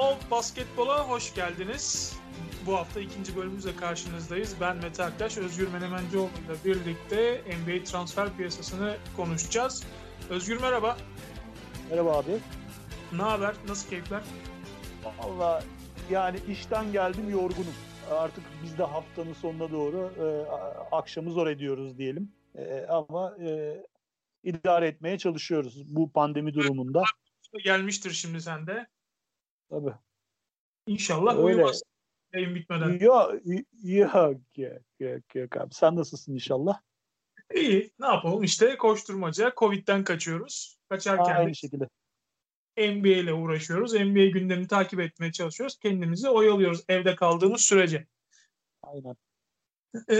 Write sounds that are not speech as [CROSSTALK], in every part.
Old Basketbol'a hoş geldiniz. Bu hafta ikinci bölümümüzle karşınızdayız. Ben Mete Aktaş, Özgür Menemencioğlu ile birlikte NBA transfer piyasasını konuşacağız. Özgür merhaba. Merhaba abi. Ne haber? Nasıl keyifler? Valla yani işten geldim yorgunum. Artık biz de haftanın sonuna doğru e, akşamı zor ediyoruz diyelim. E, ama e, idare etmeye çalışıyoruz bu pandemi durumunda. Gelmiştir şimdi sende. Tabii. İnşallah Öyle. uyumaz. Yayın bitmeden. Yok, yok, yok, yok, yok abi. Sen nasılsın inşallah? İyi. Ne yapalım? İşte koşturmaca. Covid'den kaçıyoruz. Kaçarken Aynı de şekilde. NBA ile uğraşıyoruz. NBA gündemini takip etmeye çalışıyoruz. Kendimizi oyalıyoruz evde kaldığımız sürece. Aynen. Ee,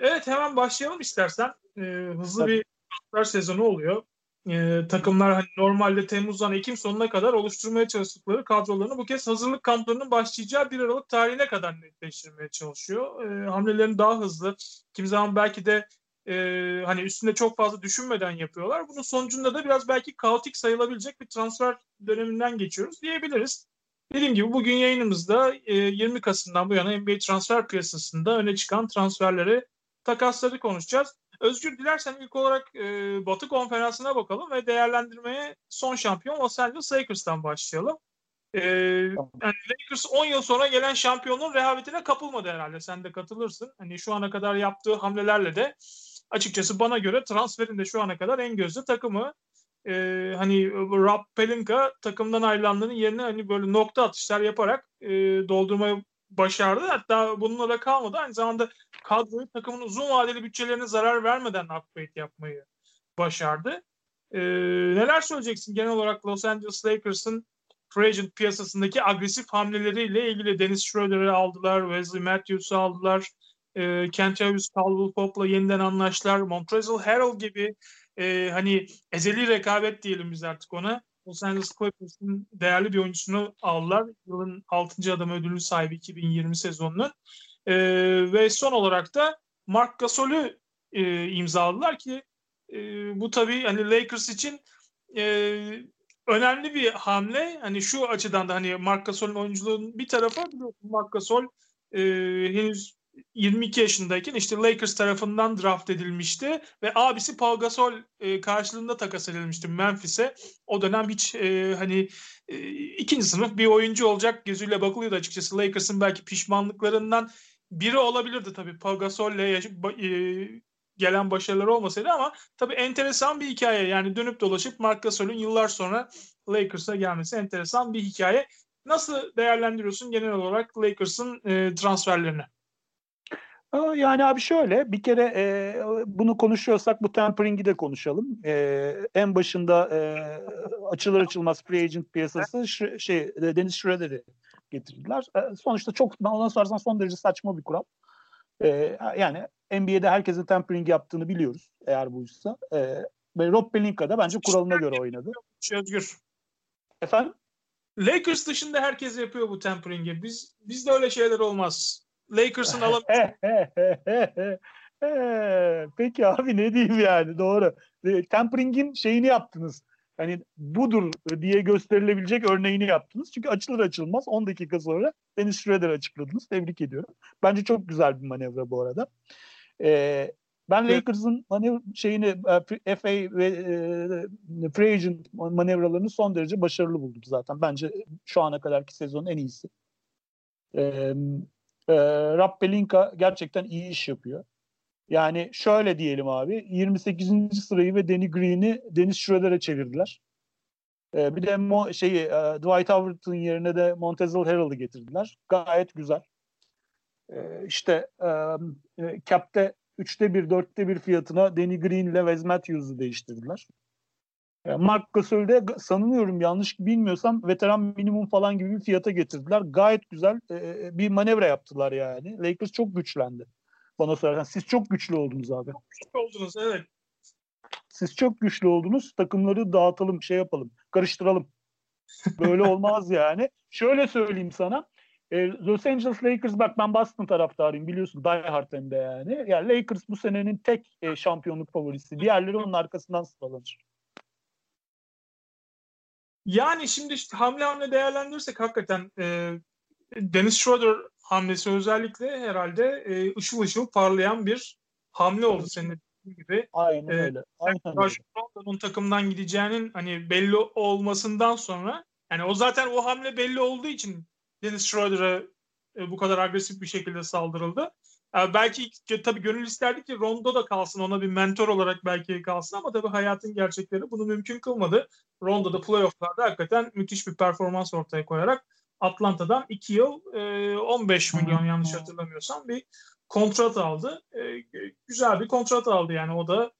evet hemen başlayalım istersen. Ee, hızlı Tabii. bir transfer sezonu oluyor. Ee, takımlar hani normalde Temmuz'dan Ekim sonuna kadar oluşturmaya çalıştıkları kadrolarını bu kez hazırlık kamplarının başlayacağı 1 Aralık tarihine kadar netleştirmeye çalışıyor. Ee, hamlelerini daha hızlı, kimi zaman belki de e, hani üstünde çok fazla düşünmeden yapıyorlar. Bunun sonucunda da biraz belki kaotik sayılabilecek bir transfer döneminden geçiyoruz diyebiliriz. Dediğim gibi bugün yayınımızda e, 20 Kasım'dan bu yana NBA transfer piyasasında öne çıkan transferleri, takasları konuşacağız. Özgür dilersen ilk olarak e, Batı konferansına bakalım ve değerlendirmeye son şampiyon Los Angeles Lakers'tan başlayalım. E, Tamam. yani Lakers 10 yıl sonra gelen şampiyonluğun rehavetine kapılmadı herhalde. Sen de katılırsın. Hani şu ana kadar yaptığı hamlelerle de açıkçası bana göre transferin de şu ana kadar en gözde takımı. E, hani Rob Pelinka takımdan ayrılanların yerine hani böyle nokta atışlar yaparak e, doldurmayı başardı. Hatta bununla da kalmadı. Aynı zamanda kadroyu takımın uzun vadeli bütçelerine zarar vermeden upgrade yapmayı başardı. Ee, neler söyleyeceksin genel olarak Los Angeles Lakers'ın free agent piyasasındaki agresif hamleleriyle ilgili Dennis Schroeder'ı aldılar, Wesley Matthews'u aldılar, e, Kentavius Caldwell Pope'la yeniden anlaştılar, Montrezl Harrell gibi e, hani ezeli rekabet diyelim biz artık ona. Los Angeles Clippers'ın değerli bir oyuncusunu aldılar. Yılın 6. adam ödülü sahibi 2020 sezonunun. E, ve son olarak da Mark Gasol'ü e, imzaladılar ki e, bu tabii hani Lakers için e, önemli bir hamle. Hani şu açıdan da hani Mark Gasol'ün oyunculuğunun bir tarafı biliyorsun Mark Gasol e, henüz 22 yaşındayken işte Lakers tarafından draft edilmişti ve abisi Paul Gasol e, karşılığında takas edilmişti Memphis'e. O dönem hiç e, hani e, ikinci sınıf bir oyuncu olacak gözüyle bakılıyordu açıkçası. Lakers'ın belki pişmanlıklarından biri olabilirdi tabii Paul Gasol'le e, gelen başarılar olmasaydı ama tabii enteresan bir hikaye. Yani dönüp dolaşıp Mark Gasol'ün yıllar sonra Lakers'a gelmesi enteresan bir hikaye. Nasıl değerlendiriyorsun genel olarak Lakers'ın e, transferlerini? Yani abi şöyle bir kere e, bunu konuşuyorsak bu tempering'i de konuşalım. E, en başında e, açılır açılmaz free agent piyasası ş- şey e, Dennis Schroeder'i getirdiler. E, sonuçta çok ondan sorarsan son derece saçma bir kural. E, yani NBA'de herkesin tempering yaptığını biliyoruz eğer buysa. E, ve Rob Pelinka da bence kuralına göre oynadı. Özgür. Efendim? Lakers dışında herkes yapıyor bu tempering'i. Biz bizde öyle şeyler olmaz. Lakers'ın [LAUGHS] alam [LAUGHS] Peki abi ne diyeyim yani doğru. E, Tempering'in şeyini yaptınız. Hani budur diye gösterilebilecek örneğini yaptınız. Çünkü açılır açılmaz 10 dakika sonra Dennis Schroeder açıkladınız. Tebrik ediyorum. Bence çok güzel bir manevra bu arada. Ee, ben. Lakers'ın manev şeyini e, FA ve e, free agent manevralarını son derece başarılı buldum zaten. Bence şu ana kadarki sezonun en iyisi. Ee, e, Rob Pelinka gerçekten iyi iş yapıyor. Yani şöyle diyelim abi 28. sırayı ve Danny Green'i Dennis Schroeder'e çevirdiler. Ee, bir de Mo, şeyi e, Dwight Howard'ın yerine de Montezl Harrell'ı getirdiler. Gayet güzel. Ee, işte e, e, Cap'te üçte bir, dörtte bir fiyatına Danny Green ile Wes Matthews'u değiştirdiler. Yani Mark Gasol'de sanıyorum yanlış bilmiyorsam veteran minimum falan gibi bir fiyata getirdiler. Gayet güzel e, bir manevra yaptılar yani. Lakers çok güçlendi. Bana sorarsan siz çok güçlü oldunuz abi. Çok güçlü oldunuz evet. Siz çok güçlü oldunuz. Takımları dağıtalım, şey yapalım, karıştıralım. Böyle olmaz [LAUGHS] yani. Şöyle söyleyeyim sana. E, Los Angeles Lakers bak ben Boston taraftarıyım biliyorsun. Die Hard hem de yani. Yani Lakers bu senenin tek e, şampiyonluk favorisi. Diğerleri onun arkasından sıralanır. Yani şimdi işte hamle hamle değerlendirirsek hakikaten e, Dennis Schroeder hamlesi özellikle herhalde e, ışıl ışıl parlayan bir hamle oldu senin gibi. Aynen ee, öyle. Aynen öyle. takımdan gideceğinin hani belli olmasından sonra yani o zaten o hamle belli olduğu için Dennis Schroeder'a e, bu kadar agresif bir şekilde saldırıldı. Yani belki tabii gönül isterdi ki Rondo da kalsın ona bir mentor olarak belki kalsın ama tabii hayatın gerçekleri bunu mümkün kılmadı. Rondo da playofflarda hakikaten müthiş bir performans ortaya koyarak Atlanta'dan 2 yıl 15 milyon yanlış hatırlamıyorsam bir kontrat aldı. Güzel bir kontrat aldı yani o da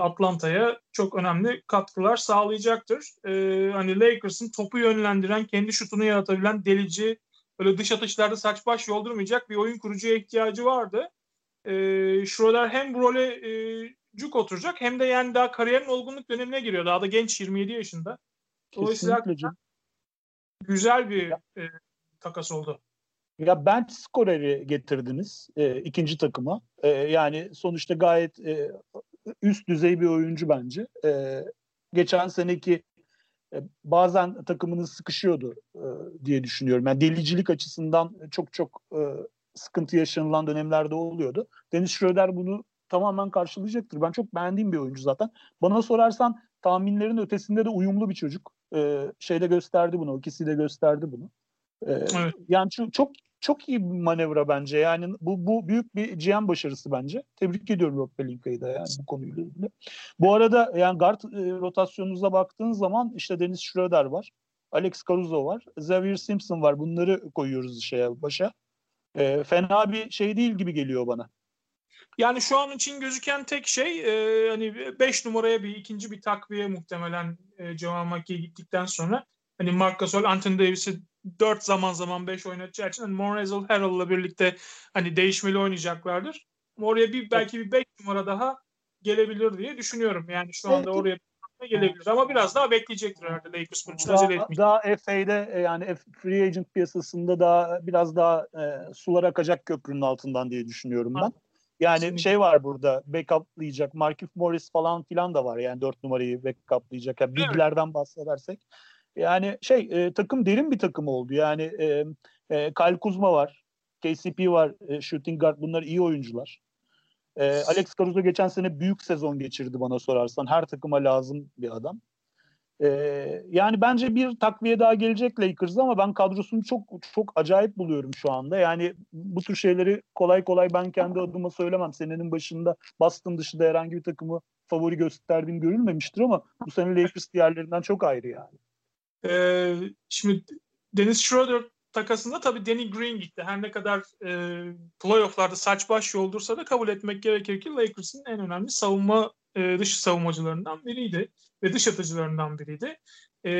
Atlanta'ya çok önemli katkılar sağlayacaktır. Hani Lakers'ın topu yönlendiren, kendi şutunu yaratabilen delici, böyle dış atışlarda saç baş yoldurmayacak bir oyun kurucuya ihtiyacı vardı. Schroeder hem bu role cuk oturacak hem de yani daha kariyerin olgunluk dönemine giriyor. Daha da genç 27 yaşında. Dolayısıyla güzel bir e, takas oldu. Ya bench skoreri getirdiniz e, ikinci takıma. E, yani sonuçta gayet e, üst düzey bir oyuncu bence. E, geçen seneki e, bazen takımınız sıkışıyordu e, diye düşünüyorum. Yani delicilik açısından çok çok e, sıkıntı yaşanılan dönemlerde oluyordu. Deniz Schroeder bunu tamamen karşılayacaktır. Ben çok beğendiğim bir oyuncu zaten. Bana sorarsan tahminlerin ötesinde de uyumlu bir çocuk. Ee, şeyde gösterdi bunu. ikisi de gösterdi bunu. Ee, evet. Yani çok, çok iyi bir manevra bence. Yani bu bu büyük bir GM başarısı bence. Tebrik ediyorum Rob Pelinka'yı da yani bu konuyla ilgili. Bu arada yani guard e, rotasyonunuza baktığın zaman işte Dennis Schroeder var. Alex Caruso var. Xavier Simpson var. Bunları koyuyoruz şeye başa. E, fena bir şey değil gibi geliyor bana. Yani şu an için gözüken tek şey e, hani 5 numaraya bir ikinci bir takviye muhtemelen e, Jamal McGee gittikten sonra hani Marc Gasol, Anthony Davis'i 4 zaman zaman 5 oynatacağı için hani Monrezl Harrell'la birlikte hani değişmeli oynayacaklardır. Oraya bir belki bir 5 numara daha gelebilir diye düşünüyorum. Yani şu anda oraya gelebilir ama biraz daha bekleyecektir herhalde Lakers bunu daha, acele etmeyecek. Daha FA'de e, yani free agent piyasasında daha biraz daha e, sular akacak köprünün altından diye düşünüyorum ben. Yani Kesinlikle. şey var burada backuplayacak. Markif Morris falan filan da var yani dört numarayı backuplayacak. Yani bilgilerden evet. bahsedersek. Yani şey e, takım derin bir takım oldu. Yani e, e, Kyle Kuzma var. KCP var. E, shooting guard bunlar iyi oyuncular. E, Alex Caruso geçen sene büyük sezon geçirdi bana sorarsan. Her takıma lazım bir adam. Ee, yani bence bir takviye daha gelecek Lakers'a ama ben kadrosunu çok çok acayip buluyorum şu anda. Yani bu tür şeyleri kolay kolay ben kendi adıma söylemem. Senenin başında Boston dışında herhangi bir takımı favori gösterdiğim görülmemiştir ama bu sene Lakers diğerlerinden çok ayrı yani. Ee, şimdi Dennis Schroeder takasında tabii Danny Green gitti. Her ne kadar e, playofflarda saç baş yoldursa da kabul etmek gerekir ki Lakers'ın en önemli savunma e, dış savunmacılarından biriydi ve dış atıcılarından biriydi. E,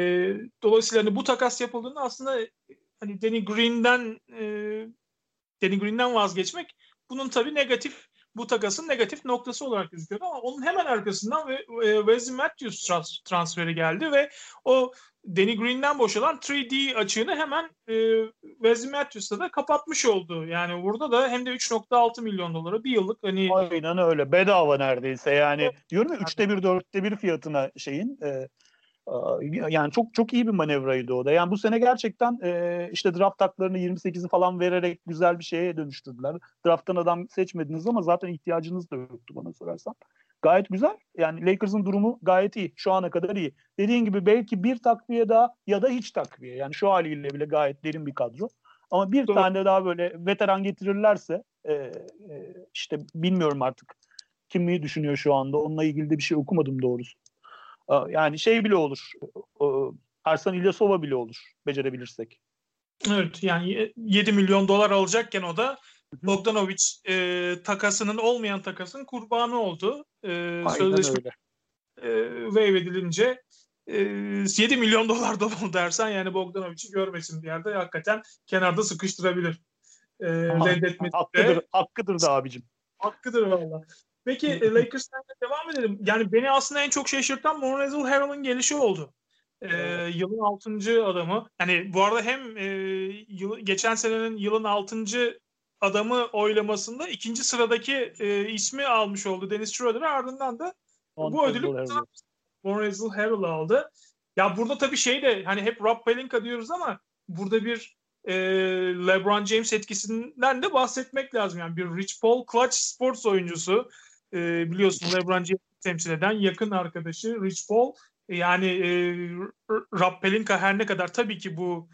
dolayısıyla hani bu takas yapıldığında aslında hani Danny Green'den e, Danny Green'den vazgeçmek bunun tabii negatif bu takasın negatif noktası olarak gözüküyordu ama onun hemen arkasından ve e, Wesley Matthews transferi geldi ve o Danny Green'den boşalan 3D açığını hemen e, Wesley Matthews'ta da kapatmış oldu. Yani burada da hem de 3.6 milyon dolara bir yıllık hani Aynen öyle. Bedava neredeyse. Yani evet. diyorum ya 3'te 1 4'te 1 fiyatına şeyin e, yani çok çok iyi bir manevraydı o da. Yani bu sene gerçekten e, işte draft taklarını 28'i falan vererek güzel bir şeye dönüştürdüler. Draft'tan adam seçmediniz ama zaten ihtiyacınız da yoktu bana sorarsan. Gayet güzel. Yani Lakers'ın durumu gayet iyi. Şu ana kadar iyi. Dediğin gibi belki bir takviye daha ya da hiç takviye. Yani şu haliyle bile gayet derin bir kadro. Ama bir Doğru. tane daha böyle veteran getirirlerse e, e, işte bilmiyorum artık kimi düşünüyor şu anda. Onunla ilgili de bir şey okumadım doğrusu. Yani şey bile olur. Arsan İlyasova bile olur becerebilirsek. Evet yani 7 milyon dolar alacakken o da Bogdanovic e, takasının olmayan takasın kurbanı oldu. E, sözleşme öyle. E, waive edilince e, 7 milyon dolar dolu dersen yani Bogdanovic'i görmesin bir yerde hakikaten kenarda sıkıştırabilir. E, reddetmesi hakkıdır, de, hakkıdır da abicim. Hakkıdır valla. Peki e, Lakers'tan devam edelim. Yani beni aslında en çok şaşırtan Monrezl Harrell'ın gelişi oldu. Ee, yılın 6. adamı. Yani bu arada hem e, yıl, geçen senenin yılın 6. adamı oylamasında ikinci sıradaki e, ismi almış oldu Dennis Schroeder. Ardından da On bu ödülü Monrezl Harrell aldı. Ya burada tabii şey de hani hep Rob Pelinka diyoruz ama burada bir e, LeBron James etkisinden de bahsetmek lazım. Yani bir Rich Paul Clutch Sports oyuncusu e, biliyorsun LeBron James temsil eden yakın arkadaşı Rich Paul. Yani e, Rob Pelinka her ne kadar tabii ki bu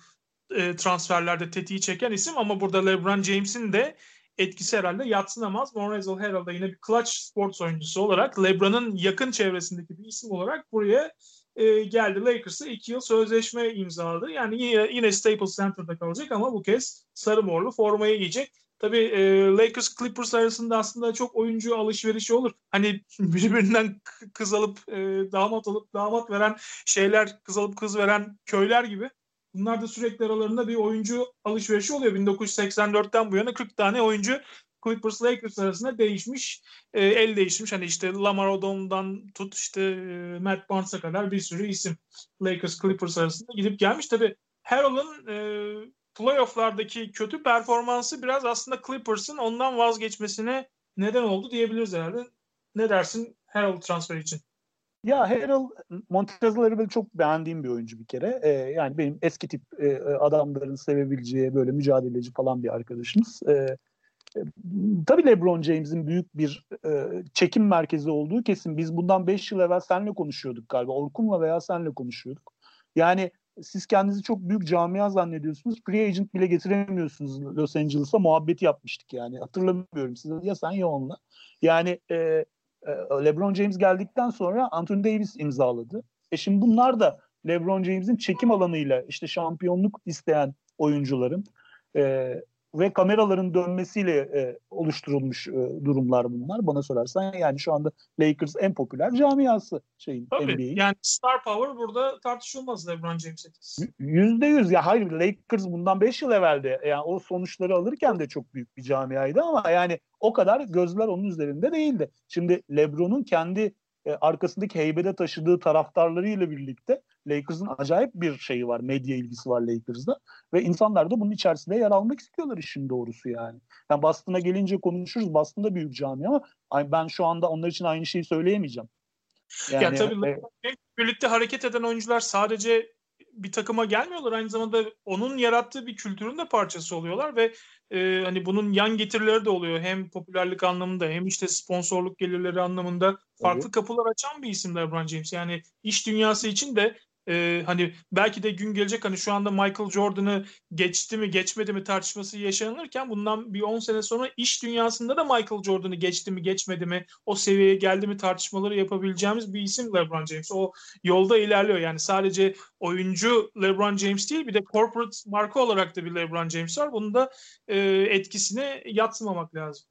e, transferlerde tetiği çeken isim ama burada LeBron James'in de etkisi herhalde yatsınamaz. Monrezl da yine bir clutch sports oyuncusu olarak LeBron'un yakın çevresindeki bir isim olarak buraya e, geldi. Lakers'a iki yıl sözleşme imzaladı. Yani yine, yine Staples Center'da kalacak ama bu kez sarı morlu formayı giyecek. Tabii e, Lakers Clippers arasında aslında çok oyuncu alışverişi olur. Hani [LAUGHS] birbirinden kız alıp e, damat alıp damat veren şeyler, kız alıp kız veren köyler gibi. Bunlar da sürekli aralarında bir oyuncu alışverişi oluyor. 1984'ten bu yana 40 tane oyuncu Clippers Lakers arasında değişmiş, e, el değişmiş. Hani işte Lamar Odom'dan tut işte e, Matt Barnes'a kadar bir sürü isim Lakers Clippers arasında gidip gelmiş. Tabii Harrell'ın e, playofflardaki kötü performansı biraz aslında Clippers'ın ondan vazgeçmesine neden oldu diyebiliriz herhalde. Ne dersin Harrell transfer için? Ya Harrell Montezl böyle çok beğendiğim bir oyuncu bir kere. Ee, yani benim eski tip e, adamların sevebileceği böyle mücadeleci falan bir arkadaşımız. Ee, e, tabii LeBron James'in büyük bir e, çekim merkezi olduğu kesin. Biz bundan 5 yıl evvel senle konuşuyorduk galiba. Orkun'la veya senle konuşuyorduk. Yani siz kendinizi çok büyük camia zannediyorsunuz. Free agent bile getiremiyorsunuz Los Angeles'a muhabbeti yapmıştık yani. Hatırlamıyorum size ya sen ya onunla. Yani e, e, LeBron James geldikten sonra Anthony Davis imzaladı. E şimdi bunlar da LeBron James'in çekim alanıyla işte şampiyonluk isteyen oyuncuların e, ve kameraların dönmesiyle e, oluşturulmuş e, durumlar bunlar bana sorarsan. Yani şu anda Lakers en popüler camiası şeyin Tabii, NBA'in. Yani star power burada tartışılmaz LeBron James etkisi. Yüzde yüz. Ya hayır Lakers bundan 5 yıl evvelde yani o sonuçları alırken de çok büyük bir camiaydı ama yani o kadar gözler onun üzerinde değildi. Şimdi LeBron'un kendi e, arkasındaki heybede taşıdığı taraftarlarıyla birlikte Lakers'ın acayip bir şeyi var. Medya ilgisi var Lakers'da. Ve insanlar da bunun içerisinde yer almak istiyorlar işin doğrusu yani. Yani Boston'a gelince konuşuruz. Boston'da büyük cami ama ben şu anda onlar için aynı şeyi söyleyemeyeceğim. Yani, ya tabii e, birlikte hareket eden oyuncular sadece bir takıma gelmiyorlar. Aynı zamanda onun yarattığı bir kültürün de parçası oluyorlar ve e, hani bunun yan getirileri de oluyor. Hem popülerlik anlamında hem işte sponsorluk gelirleri anlamında farklı evet. kapılar açan bir isim LeBron James. Yani iş dünyası için de e, hani belki de gün gelecek hani şu anda Michael Jordan'ı geçti mi geçmedi mi tartışması yaşanırken bundan bir 10 sene sonra iş dünyasında da Michael Jordan'ı geçti mi geçmedi mi o seviyeye geldi mi tartışmaları yapabileceğimiz bir isim LeBron James. O yolda ilerliyor yani sadece oyuncu LeBron James değil bir de corporate marka olarak da bir LeBron James var. Bunun da e, etkisine yatsımamak lazım.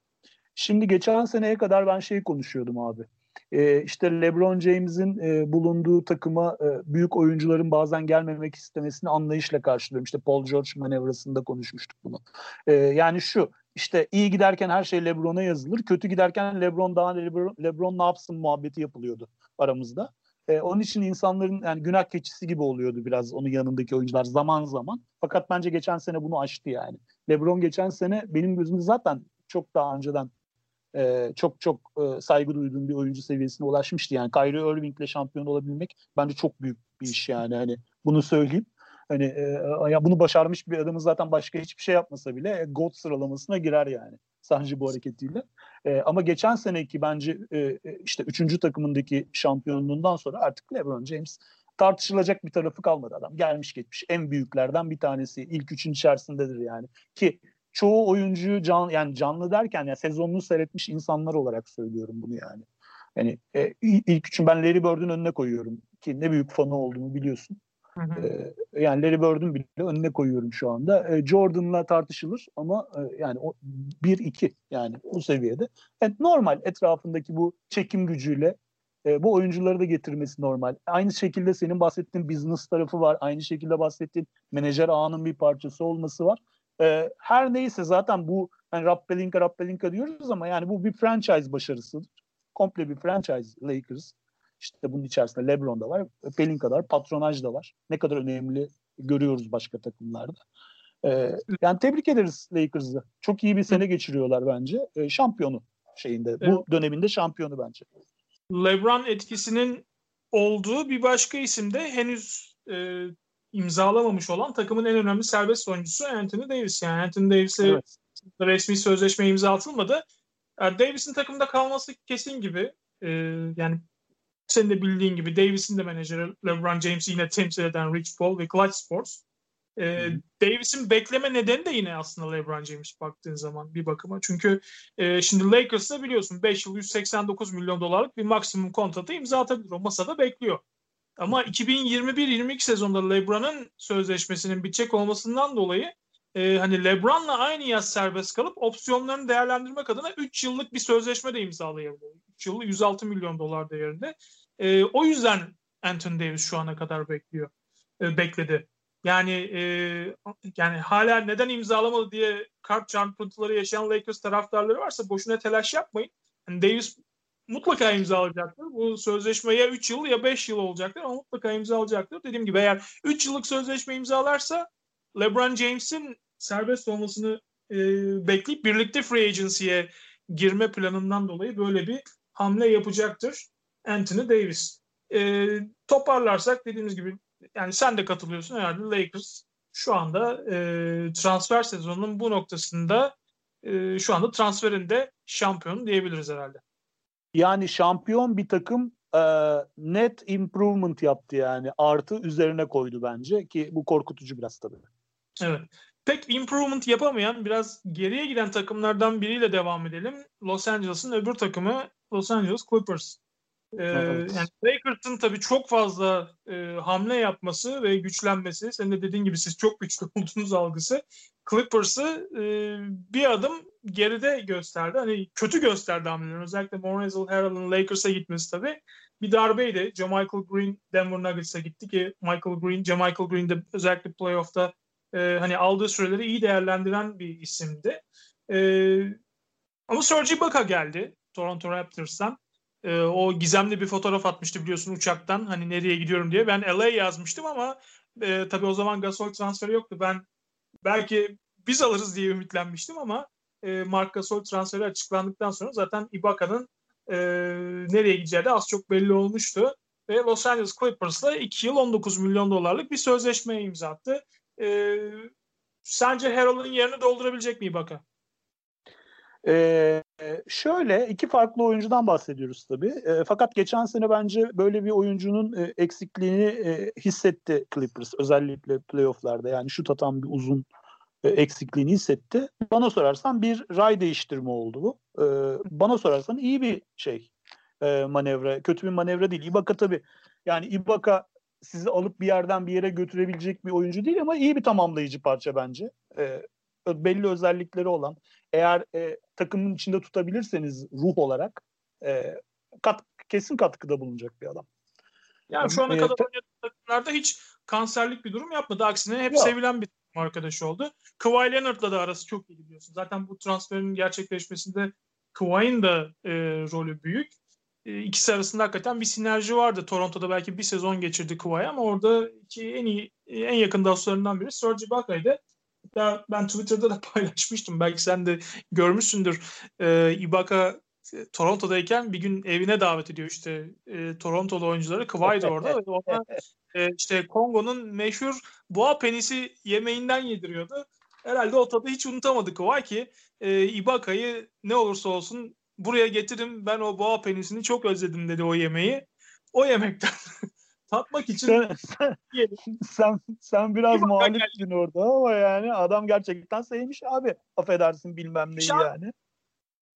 Şimdi geçen seneye kadar ben şey konuşuyordum abi e, işte LeBron James'in e, bulunduğu takıma e, büyük oyuncuların bazen gelmemek istemesini anlayışla karşılıyorum. İşte Paul George manevrasında konuşmuştuk bunu. E, yani şu işte iyi giderken her şey LeBron'a yazılır. Kötü giderken LeBron daha LeBron, LeBron ne yapsın muhabbeti yapılıyordu aramızda. E, onun için insanların yani günah keçisi gibi oluyordu biraz onun yanındaki oyuncular zaman zaman. Fakat bence geçen sene bunu aştı yani. LeBron geçen sene benim gözümde zaten çok daha önceden e, çok çok e, saygı duyduğum bir oyuncu seviyesine ulaşmıştı. Yani Kyrie Irving'le şampiyon olabilmek bence çok büyük bir iş yani. Hani bunu söyleyeyim. Hani e, ya bunu başarmış bir adamın zaten başka hiçbir şey yapmasa bile e, GOAT sıralamasına girer yani. Sadece bu hareketiyle. E, ama geçen seneki bence e, e, işte üçüncü takımındaki şampiyonluğundan sonra artık LeBron James tartışılacak bir tarafı kalmadı adam. Gelmiş geçmiş en büyüklerden bir tanesi. ilk üçün içerisindedir yani. Ki çoğu oyuncuyu can yani canlı derken ya sezonunu seyretmiş insanlar olarak söylüyorum bunu yani. Yani e, ilk üçün ben Larry Bird'ün önüne koyuyorum ki ne büyük fanı olduğumu biliyorsun. Hı hı. Ee, yani Larry Bird'ün bile önüne koyuyorum şu anda. Ee, Jordan'la tartışılır ama e, yani o 1-2 yani bu seviyede. Yani normal etrafındaki bu çekim gücüyle e, bu oyuncuları da getirmesi normal. Aynı şekilde senin bahsettiğin business tarafı var. Aynı şekilde bahsettiğin menajer ağının bir parçası olması var. E, her neyse zaten bu yani Rappelinka Rappelinka diyoruz ama yani bu bir franchise başarısıdır. Komple bir franchise Lakers. İşte bunun içerisinde LeBron da var, Pelinka da var, patronaj da var. Ne kadar önemli görüyoruz başka takımlarda. Ee, yani tebrik ederiz Lakers'ı. Çok iyi bir sene geçiriyorlar bence. Ee, şampiyonu şeyinde. Evet. Bu döneminde şampiyonu bence. LeBron etkisinin olduğu bir başka isim de henüz e, imzalamamış olan takımın en önemli serbest oyuncusu Anthony Davis. Yani Anthony Davis'e evet. resmi sözleşme imza atılmadı. Yani Davis'in takımda kalması kesin gibi. E, yani senin de bildiğin gibi Davis'in de menajeri LeBron James'i yine temsil eden Rich Paul ve Clutch Sports. E, Davis'in bekleme nedeni de yine aslında LeBron James baktığın zaman bir bakıma. Çünkü e, şimdi Lakers'da biliyorsun 5 yıl 189 milyon dolarlık bir maksimum kontratı imza atabilir. O masada bekliyor. Ama 2021-22 sezonda LeBron'un sözleşmesinin bitecek olmasından dolayı e, hani LeBron'la aynı yaz serbest kalıp opsiyonlarını değerlendirmek adına 3 yıllık bir sözleşme de imzalayabilir. 3 yılı 106 milyon dolar değerinde. E, o yüzden Anthony Davis şu ana kadar bekliyor. E, bekledi. Yani e, yani hala neden imzalamadı diye kart çarpıntıları yaşayan Lakers taraftarları varsa boşuna telaş yapmayın. Yani Davis mutlaka imzalayacaktır. Bu sözleşme ya 3 yıl ya 5 yıl olacaktır ama mutlaka imzalayacaktır. Dediğim gibi eğer 3 yıllık sözleşme imzalarsa LeBron James'in serbest olmasını e, bekleyip birlikte free agency'ye girme planından dolayı böyle bir hamle yapacaktır Anthony Davis. E, toparlarsak dediğimiz gibi yani sen de katılıyorsun herhalde Lakers şu anda e, transfer sezonunun bu noktasında e, şu anda transferinde şampiyon diyebiliriz herhalde. Yani şampiyon bir takım e, net improvement yaptı yani. Artı üzerine koydu bence ki bu korkutucu biraz tabii. Evet. Pek improvement yapamayan biraz geriye giden takımlardan biriyle devam edelim. Los Angeles'ın öbür takımı Los Angeles Clippers. Ee, evet. Yani Lakers'ın tabii çok fazla e, hamle yapması ve güçlenmesi, senin de dediğin gibi siz çok güçlü [LAUGHS] olduğunuz algısı Clippers'ı e, bir adım geride gösterdi. Hani kötü gösterdi hamleleri. Özellikle Montrezl Harrell'ın Lakers'a gitmesi tabii bir darbeydi. Michael Green Denver Nuggets'a gitti ki Michael Green, Michael Green de özellikle playoff'ta e, hani aldığı süreleri iyi değerlendiren bir isimdi. E, ama Serge Ibaka geldi Toronto Raptors'tan. E, o gizemli bir fotoğraf atmıştı biliyorsun uçaktan hani nereye gidiyorum diye. Ben LA yazmıştım ama e, tabii o zaman Gasol transferi yoktu. Ben belki biz alırız diye ümitlenmiştim ama e, Mark Gasol transferi açıklandıktan sonra zaten Ibaka'nın e, nereye gideceği de az çok belli olmuştu. Ve Los Angeles Clippers'la 2 yıl 19 milyon dolarlık bir sözleşmeye imza attı. E, sence Harrell'ın yerini doldurabilecek mi Ibaka? Ee, şöyle iki farklı oyuncudan bahsediyoruz tabii. E, fakat geçen sene bence böyle bir oyuncunun e, eksikliğini e, hissetti Clippers özellikle playofflarda. Yani şut atan bir uzun eksikliğini hissetti. Bana sorarsan bir ray değiştirme oldu bu. E, bana sorarsan iyi bir şey e, manevra. Kötü bir manevra değil. Ibaka tabii yani Ibaka sizi alıp bir yerden bir yere götürebilecek bir oyuncu değil ama iyi bir tamamlayıcı parça bence. E, belli özellikleri olan eğer e, takımın içinde tutabilirseniz ruh olarak e, kat, kesin katkıda bulunacak bir adam. Yani şu ana e, kadar oynadığı takımlarda hiç kanserlik bir durum yapmadı. Aksine hep yok. sevilen bir arkadaş oldu. Kawhi Leonard'la da arası çok iyi biliyorsun. Zaten bu transferin gerçekleşmesinde Kawhi'nin de e, rolü büyük. E, ikisi arasında hakikaten bir sinerji vardı. Toronto'da belki bir sezon geçirdi Kawhi ama orada iki en iyi en yakın dostlarından biri Serge Ibaka'ydı. Hatta ben Twitter'da da [LAUGHS] paylaşmıştım. Belki sen de görmüşsündür. Ee, Ibaka e, Toronto'dayken bir gün evine davet ediyor işte e, Torontolu oyuncuları. Kawhi de orada ve ona [LAUGHS] e, işte Kongo'nun meşhur boğa penisi yemeğinden yediriyordu. Herhalde o tadı hiç unutamadı Kawhi ki e, Ibaka'yı ne olursa olsun buraya getirin ben o boğa penisini çok özledim dedi o yemeği. O yemekten [LAUGHS] tatmak için sen, sen, sen, sen biraz muhalifsin orada ama yani adam gerçekten sevmiş abi. Affedersin bilmem neyi Pişman, yani.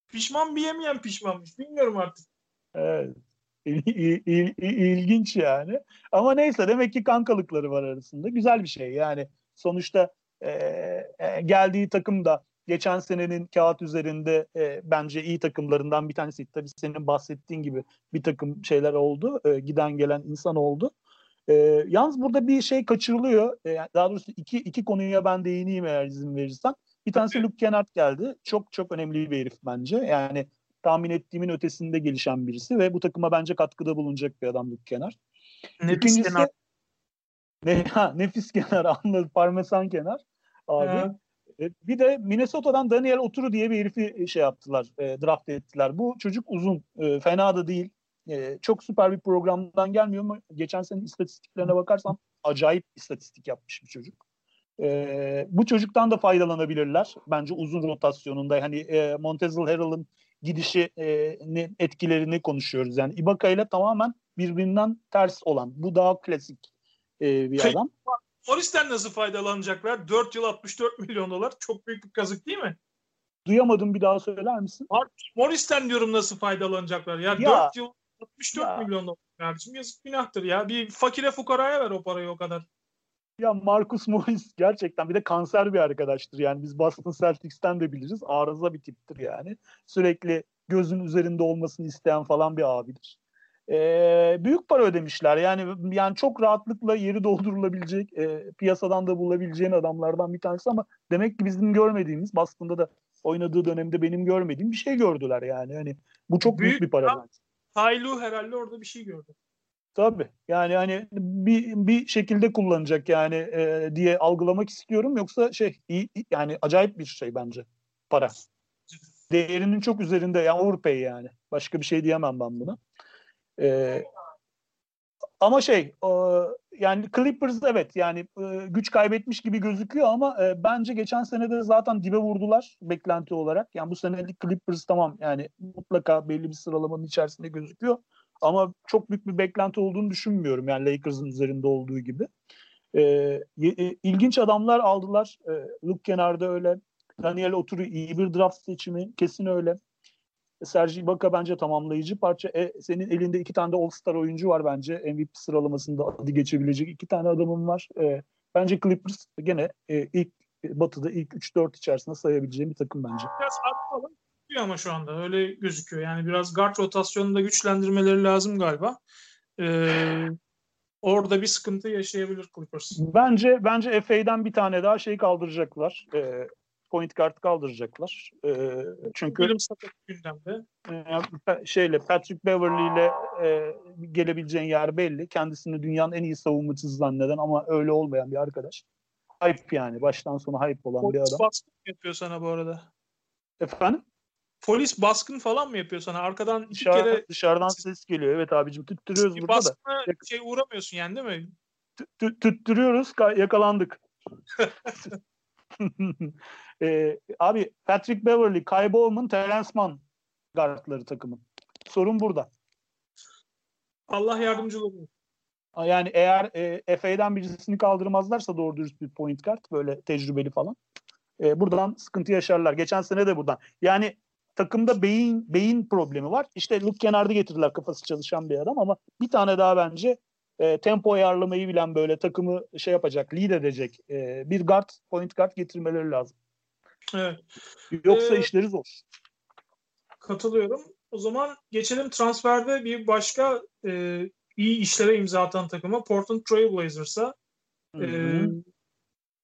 Pişman bir yemeyen pişmanmış. Bilmiyorum artık. Evet. İl, il, ilginç yani. Ama neyse demek ki kankalıkları var arasında. Güzel bir şey yani. Sonuçta e, e, geldiği takım da geçen senenin kağıt üzerinde e, bence iyi takımlarından bir tanesi. Tabii senin bahsettiğin gibi bir takım şeyler oldu. E, giden gelen insan oldu. E, yalnız burada bir şey kaçırılıyor. E, daha doğrusu iki, iki konuya ben değineyim eğer izin verirsen. Bir tanesi Luke Kennard geldi. Çok çok önemli bir herif bence. Yani tahmin ettiğimin ötesinde gelişen birisi ve bu takıma bence katkıda bulunacak bir adam Luke Kennard. Nefis İkincisi, kenar. Ne, [LAUGHS] ha, nefis kenar anladım. Parmesan kenar. Abi. E, bir de Minnesota'dan Daniel Oturu diye bir herifi e, şey yaptılar, e, draft ettiler. Bu çocuk uzun, e, fena da değil. E, çok süper bir programdan gelmiyor mu? Geçen sene istatistiklerine bakarsam acayip istatistik yapmış bir çocuk. E, bu çocuktan da faydalanabilirler. Bence uzun rotasyonunda. Hani e, Montezl Harrell'ın gidişi ne, etkilerini konuşuyoruz. Yani Ibaka ile tamamen birbirinden ters olan. Bu daha klasik e, bir adam. Morris'ten nasıl faydalanacaklar? 4 yıl 64 milyon dolar. Çok büyük bir kazık değil mi? Duyamadım bir daha söyler misin? Morris'ten diyorum nasıl faydalanacaklar. Ya, ya 4 yıl 64 ya. milyon dolar kardeşim. Yazık günahtır ya. Bir fakire fukaraya ver o parayı o kadar. Ya Marcus Morris gerçekten bir de kanser bir arkadaştır. Yani biz Boston Celtics'ten de biliriz. Arıza bir tiptir yani. Sürekli gözün üzerinde olmasını isteyen falan bir abidir. Ee, büyük para ödemişler. Yani yani çok rahatlıkla yeri doldurulabilecek, e, piyasadan da bulabileceğin adamlardan bir tanesi ama demek ki bizim görmediğimiz, Boston'da da oynadığı dönemde benim görmediğim bir şey gördüler yani. Hani bu çok büyük, büyük bir para. Haylu herhalde orada bir şey gördü. Tabii. Yani hani bir bir şekilde kullanacak yani e, diye algılamak istiyorum. Yoksa şey iyi, yani acayip bir şey bence para. Değerinin çok üzerinde yani overpay yani. Başka bir şey diyemem ben buna. Ee, ama şey e, yani Clippers evet yani e, güç kaybetmiş gibi gözüküyor ama e, bence geçen sene de zaten dibe vurdular beklenti olarak. Yani bu senelik Clippers tamam yani mutlaka belli bir sıralamanın içerisinde gözüküyor. Ama çok büyük bir beklenti olduğunu düşünmüyorum yani Lakers'ın üzerinde olduğu gibi. E, e, ilginç adamlar aldılar. E, Luke Kennard'da öyle. Daniel Oturu iyi bir draft seçimi. Kesin öyle. Sergi Ibaka bence tamamlayıcı parça. E, senin elinde iki tane de All-Star oyuncu var bence. MVP sıralamasında adı geçebilecek iki tane adamın var. E, bence Clippers gene e, ilk Batı'da ilk 3-4 içerisinde sayabileceğim bir takım bence. Biraz arkalı ama şu anda öyle gözüküyor. Yani biraz guard rotasyonunda güçlendirmeleri lazım galiba. Ee, orada bir sıkıntı yaşayabilir Clippers. Bence bence FA'den bir tane daha şey kaldıracaklar. Ee, point guard kaldıracaklar. E, çünkü bilim gündemde. E, şeyle Patrick Beverly ile e, gelebileceğin yer belli. Kendisini dünyanın en iyi savunmacısı zanneden ama öyle olmayan bir arkadaş. Hype yani. Baştan sona hype olan Polis bir adam. yapıyor sana bu arada. Efendim? Polis baskın falan mı yapıyor sana? Arkadan iki Dışarı, kere... Dışarıdan ses geliyor. Evet abicim tüttürüyoruz burada da. şey uğramıyorsun yani değil mi? Tüttürüyoruz yakalandık. [LAUGHS] e, abi Patrick Beverly, Kai Bowman, Terence Mann guardları takımın. Sorun burada. Allah yardımcılı olsun. Yani eğer e, FA'den birisini kaldırmazlarsa doğru dürüst bir point guard böyle tecrübeli falan. E, buradan sıkıntı yaşarlar. Geçen sene de buradan. Yani takımda beyin beyin problemi var. İşte Luke Kennard'ı getirdiler kafası çalışan bir adam ama bir tane daha bence e, tempo ayarlamayı bilen böyle takımı şey yapacak, lead edecek e, bir guard, point guard getirmeleri lazım. Evet. Yoksa ee, işleri zor. Katılıyorum. O zaman geçelim transferde bir başka e, iyi işlere imza atan takıma Portland Trail Blazers'a. E,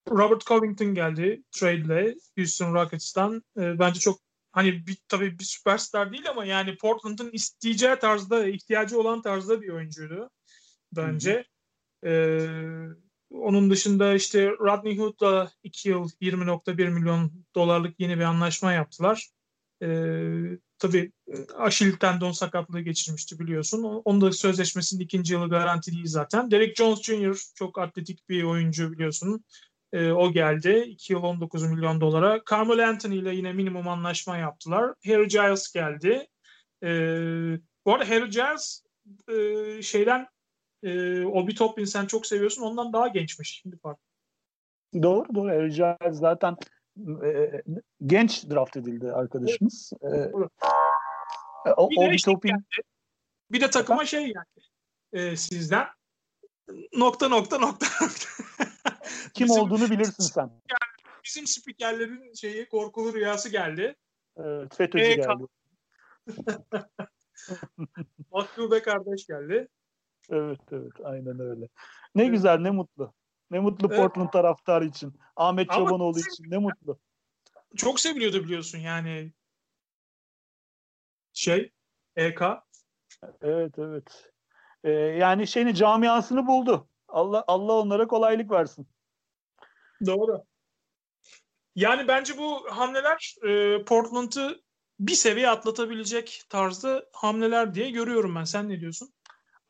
Robert Covington geldi trade'le Houston Rockets'tan. E, bence çok hani bir, tabii bir süperstar değil ama yani Portland'ın isteyeceği tarzda, ihtiyacı olan tarzda bir oyuncuydu bence. Ee, onun dışında işte Rodney Hood'la 2 yıl 20.1 milyon dolarlık yeni bir anlaşma yaptılar. Ee, tabii Aşil tendon sakatlığı geçirmişti biliyorsun. Onun da sözleşmesinin ikinci yılı garanti değil zaten. Derek Jones Jr. çok atletik bir oyuncu biliyorsun. Ee, o geldi. 2 yıl 19 milyon dolara. Carmelo Anthony ile yine minimum anlaşma yaptılar. Harry Giles geldi. Ee, bu arada Harry Giles e, şeyden e, Obi Toppin sen çok seviyorsun. Ondan daha gençmiş şimdi fark. Doğru doğru. Ercan zaten e, genç draft edildi arkadaşımız. Evet. E, o, Obi Toppin Bir de takıma şey geldi e, sizden. Nokta nokta nokta nokta. Kim Bizim- olduğunu [LAUGHS] bilirsin sen. Bizim spikerlerin şeyi korkulu rüyası geldi. Evet, FETÖ'cü EK. geldi. [LAUGHS] Mahkube kardeş geldi. Evet evet aynen öyle. Ne güzel ne mutlu. Ne mutlu Evet. Portland taraftarı için. Ahmet Ama- Çobanoğlu için ne mutlu. Çok seviliyordu biliyorsun yani. Şey EK. Evet evet. Ee, yani şeyini camiasını buldu. Allah Allah onlara kolaylık versin. Doğru. Yani bence bu hamleler e, Portland'ı bir seviye atlatabilecek tarzda hamleler diye görüyorum ben. Sen ne diyorsun?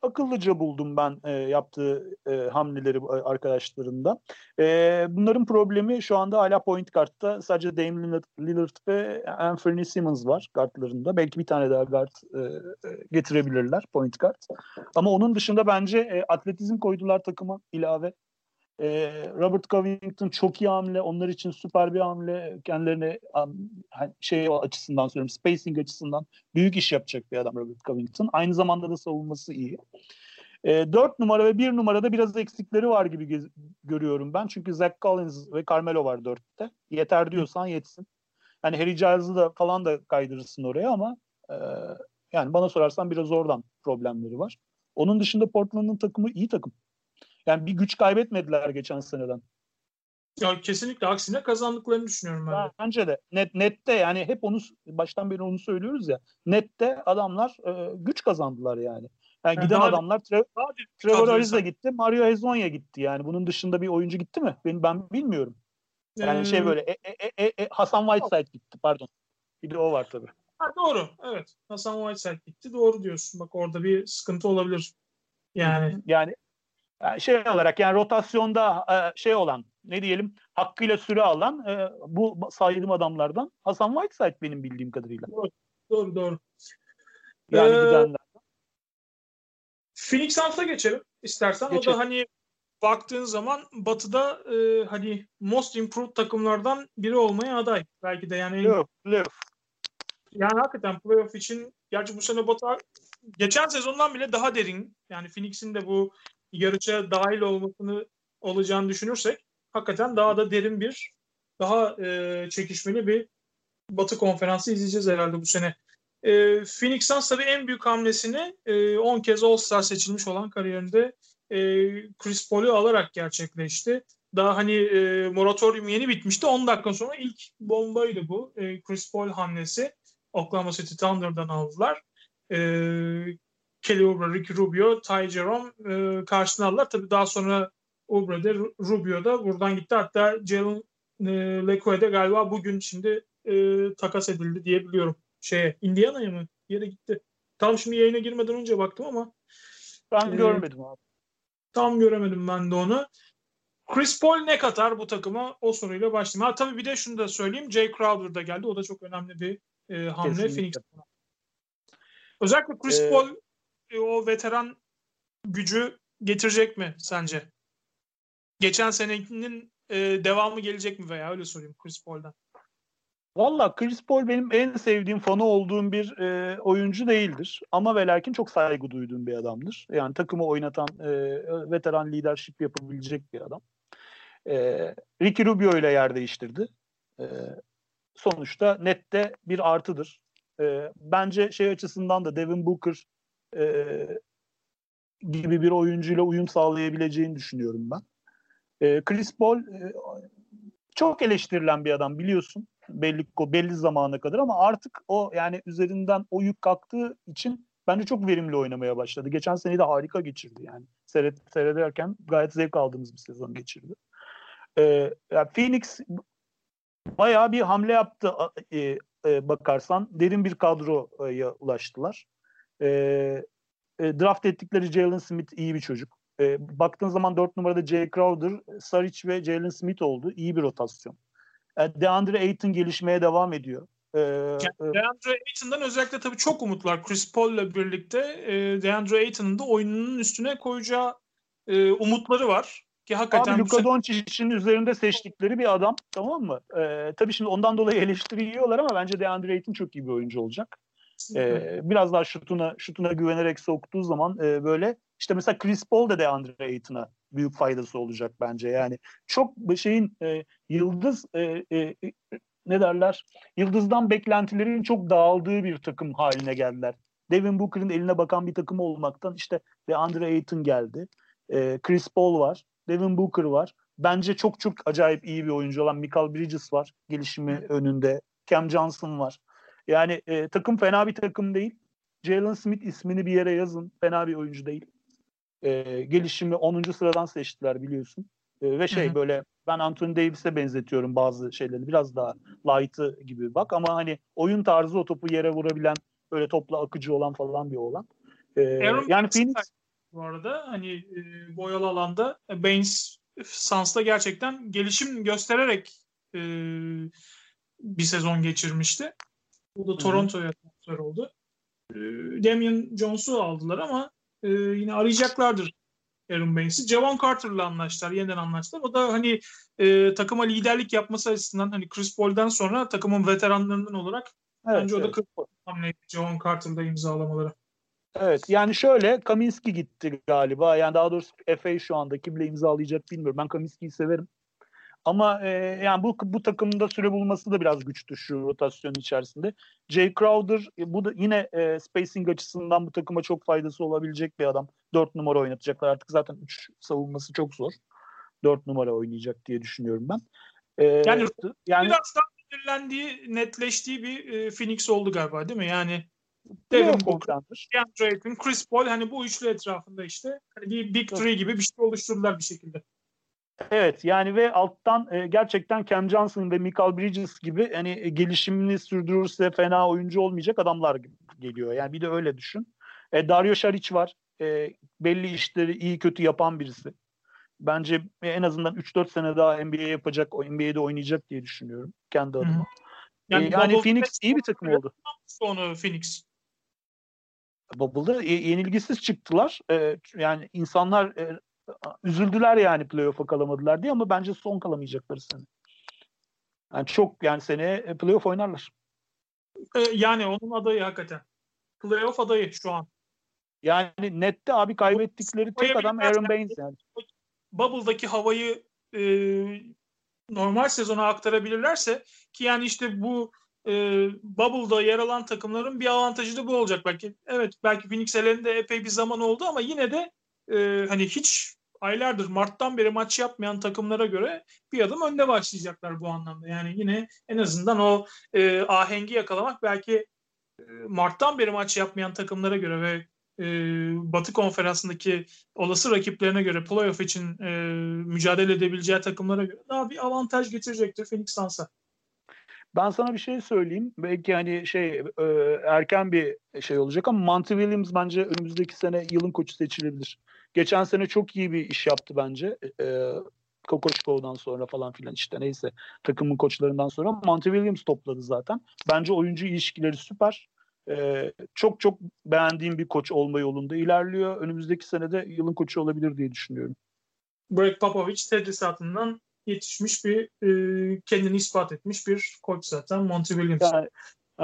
Akıllıca buldum ben e, yaptığı e, hamleleri e, arkadaşlarında. E, bunların problemi şu anda hala point guard'ta sadece Dame Lillard, ve Anthony Simmons var guardlarında. Belki bir tane daha guard e, e, getirebilirler point guard. Ama onun dışında bence e, atletizm koydular takıma ilave. E, Robert Covington çok iyi hamle. Onlar için süper bir hamle. Kendilerine hani şey açısından söylüyorum. Spacing açısından büyük iş yapacak bir adam Robert Covington. Aynı zamanda da savunması iyi. E, 4 numara ve 1 numarada biraz eksikleri var gibi gez- görüyorum ben. Çünkü Zach Collins ve Carmelo var 4'te. Yeter diyorsan yetsin. Hani Harry Giles'ı da falan da kaydırırsın oraya ama e, yani bana sorarsan biraz oradan problemleri var. Onun dışında Portland'ın takımı iyi takım. Yani bir güç kaybetmediler geçen seneden. Ya kesinlikle aksine kazandıklarını düşünüyorum ben de. Bence de net nette yani hep onu baştan beri onu söylüyoruz ya. Nette adamlar e, güç kazandılar yani. Yani Yani giden daha- adamlar Tre- Trevor Ariza gitti, Mario Hezonja gitti yani. Bunun dışında bir oyuncu gitti mi? Ben ben bilmiyorum. Yani şey Ee, böyle e, e, e, e, Hasan Whiteside gitti pardon. Bir de o var tabii. Ha, doğru. Evet. Hasan Whiteside gitti. Doğru diyorsun. Bak orada bir sıkıntı olabilir. Yani Yani yani şey olarak yani rotasyonda e, şey olan ne diyelim hakkıyla süre alan e, bu saydığım adamlardan Hasan Whiteside benim bildiğim kadarıyla. doğru doğru. Yani Ee, gidenler. Phoenix Suns'a geçelim istersen. O Geçelim. da hani baktığın zaman Batı'da e, hani most improved takımlardan biri olmaya aday. Belki de yani Playoff, playoff. yani hakikaten playoff için gerçi bu sene Batı geçen sezondan bile daha derin. Yani Phoenix'in de bu yarışa dahil olmasını olacağını düşünürsek hakikaten daha da derin bir daha e, çekişmeli bir Batı konferansı izleyeceğiz herhalde bu sene. E, Phoenix Suns tabii en büyük hamlesini e, 10 kez All-Star seçilmiş olan kariyerinde e, Chris Paul'u alarak gerçekleşti. Daha hani e, moratorium yeni bitmişti. 10 dakika sonra ilk bombaydı bu. E, Chris Paul hamlesi. Oklahoma City Thunder'dan aldılar. E, Kelly Oubre, Ricky Rubio, Ty Jerome e, karşısına aldılar. Tabii daha sonra Oubre de Ru- Rubio da buradan gitti. Hatta Jalen e, Lecque de galiba bugün şimdi e, takas edildi diye biliyorum. Şeye, Indiana'ya mı? Yere gitti. Tam şimdi yayına girmeden önce baktım ama Ben Ee, görmedim abi. tam göremedim ben de onu. Chris Paul ne katar bu takıma? O soruyla başlayayım. Ha tabii bir de şunu da söyleyeyim. Jay Crowder da geldi. O da çok önemli bir e, hamle Kesinlikle. Phoenix. Özellikle Chris Ee, Paul e, o veteran gücü getirecek mi sence? Geçen senenin e, devamı gelecek mi veya öyle sorayım Chris Paul'dan. Valla Chris Paul benim en sevdiğim fanı olduğum bir e, oyuncu değildir. Ama ve çok saygı duyduğum bir adamdır. Yani takımı oynatan, e, veteran leadership yapabilecek bir adam. E, Ricky Rubio ile yer değiştirdi. E, sonuçta nette bir artıdır. E, bence şey açısından da Devin Booker e, gibi bir oyuncuyla uyum sağlayabileceğini düşünüyorum ben. E, Chris Paul e, çok eleştirilen bir adam biliyorsun belli belli zamana kadar ama artık o yani üzerinden o yük kalktığı için bence çok verimli oynamaya başladı. Geçen seneyi de harika geçirdi yani. Seyret, seyrederken gayet zevk aldığımız bir sezon geçirdi. Ee, yani Phoenix bayağı bir hamle yaptı e, e, bakarsan. Derin bir kadroya ulaştılar. E, e, draft ettikleri Jalen Smith iyi bir çocuk. E, baktığın zaman 4 numarada Jay Crowder, Saric ve Jalen Smith oldu. İyi bir rotasyon. E, DeAndre Ayton gelişmeye devam ediyor. E, DeAndre Ayton'dan özellikle tabii çok umutlar. Chris Paul'la birlikte e, DeAndre Ayton'un da oyununun üstüne koyacağı e, umutları var. Ki hakikaten Abi Luka Doncic'in üzerinde seçtikleri bir adam tamam mı? Ee, tabii şimdi ondan dolayı eleştiri yiyorlar ama bence DeAndre Ayton çok iyi bir oyuncu olacak. E, biraz daha şutuna şutuna güvenerek soktuğu zaman e, böyle işte mesela Chris Paul da DeAndre Ayton'a büyük faydası olacak bence. Yani çok şeyin e, yıldız e, e, ne derler? Yıldızdan beklentilerin çok dağıldığı bir takım haline geldiler. Devin Booker'ın eline bakan bir takım olmaktan işte DeAndre Ayton geldi. E, Chris Paul var. Devin Booker var. Bence çok çok acayip iyi bir oyuncu olan Michael Bridges var. Gelişimi önünde. Cam Johnson var. Yani e, takım fena bir takım değil. Jalen Smith ismini bir yere yazın. Fena bir oyuncu değil. E, gelişimi 10. sıradan seçtiler biliyorsun. E, ve şey Hı-hı. böyle ben Anthony Davis'e benzetiyorum bazı şeyleri. Biraz daha light'ı gibi bak ama hani oyun tarzı o topu yere vurabilen böyle topla akıcı olan falan bir olan. E, yani Phoenix bu arada hani e, boyalı alanda Baines Suns'ta gerçekten gelişim göstererek e, bir sezon geçirmişti. Bu da Toronto'ya transfer oldu. E, Damian Jones'u aldılar ama e, yine arayacaklardır Aaron Baines'i. Javon Carter'la anlaştılar, yeniden anlaştılar. O da hani e, takıma liderlik yapması açısından hani Chris Paul'dan sonra takımın veteranlarından olarak evet, bence evet. o da hamleydi Javon Carter'da imzalamaları. Evet yani şöyle Kaminski gitti galiba. Yani daha doğrusu FA şu anda kimle imzalayacak bilmiyorum. Ben Kaminski'yi severim. Ama e, yani bu bu takımda süre bulması da biraz güçtü şu rotasyon içerisinde. Jay Crowder e, bu da yine e, spacing açısından bu takıma çok faydası olabilecek bir adam. 4 numara oynatacaklar artık zaten 3 savunması çok zor. 4 numara oynayacak diye düşünüyorum ben. E, yani, yani biraz daha belirlendiği, netleştiği bir e, Phoenix oldu galiba değil mi? Yani Devin Booker, DeAndre Ayton, Chris Paul hani bu üçlü etrafında işte hani bir Big Three gibi bir şey oluşturdular bir şekilde. Evet yani ve alttan e, gerçekten Cam Johnson ve Michael Bridges gibi hani e, gelişimini sürdürürse fena oyuncu olmayacak adamlar geliyor. Yani bir de öyle düşün. E, Dario Saric var. E, belli işleri iyi kötü yapan birisi. Bence en azından 3-4 sene daha NBA yapacak, o NBA'de oynayacak diye düşünüyorum kendi adıma. Yani, e, yani Phoenix iyi bir takım oldu. Onu Phoenix. Bubble'da yenilgisiz çıktılar. E, yani insanlar e, üzüldüler yani playoff'a kalamadılar diye ama bence son kalamayacakları sene. Yani çok yani seneye e, playoff oynarlar. E, yani onun adayı hakikaten. Playoff adayı şu an. Yani nette abi kaybettikleri tek adam Aaron Baines yani. Bubble'daki havayı e, normal sezona aktarabilirlerse ki yani işte bu e, Bubble'da yer alan takımların bir avantajı da bu olacak belki. Evet belki Phoenix elinde epey bir zaman oldu ama yine de e, hani hiç aylardır Mart'tan beri maç yapmayan takımlara göre bir adım önde başlayacaklar bu anlamda. Yani yine en azından o e, ahengi yakalamak belki e, Mart'tan beri maç yapmayan takımlara göre ve e, Batı konferansındaki olası rakiplerine göre playoff için e, mücadele edebileceği takımlara göre daha bir avantaj getirecektir Phoenix Suns'a. Ben sana bir şey söyleyeyim. Belki hani şey e, erken bir şey olacak ama Monty Williams bence önümüzdeki sene yılın koçu seçilebilir. Geçen sene çok iyi bir iş yaptı bence. E, Kokoşkov'dan sonra falan filan işte neyse takımın koçlarından sonra Monty Williams topladı zaten. Bence oyuncu ilişkileri süper. Ee, çok çok beğendiğim bir koç olma yolunda ilerliyor. Önümüzdeki sene de yılın koçu olabilir diye düşünüyorum. Greg Popovich tedrisatından yetişmiş bir e, kendini ispat etmiş bir koç zaten Monty Williams. Yani,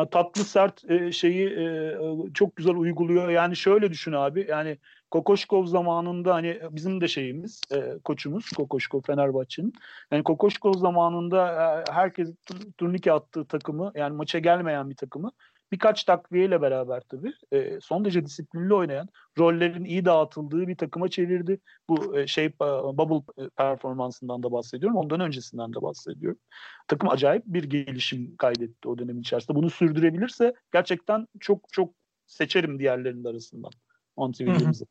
tatlı sert e, şeyi e, çok güzel uyguluyor. Yani şöyle düşün abi. Yani Kokoşkov zamanında hani bizim de şeyimiz e, koçumuz Kokoşkov Fenerbahçe'nin. Yani Kokoşkov zamanında e, herkes turnike attığı takımı yani maça gelmeyen bir takımı birkaç takviyeyle beraber tabii e, son derece disiplinli oynayan, rollerin iyi dağıtıldığı bir takıma çevirdi. Bu e, şey bubble performansından da bahsediyorum. Ondan öncesinden de bahsediyorum. Takım acayip bir gelişim kaydetti o dönemin içerisinde. Bunu sürdürebilirse gerçekten çok çok seçerim diğerlerinin arasından. Williams'ı.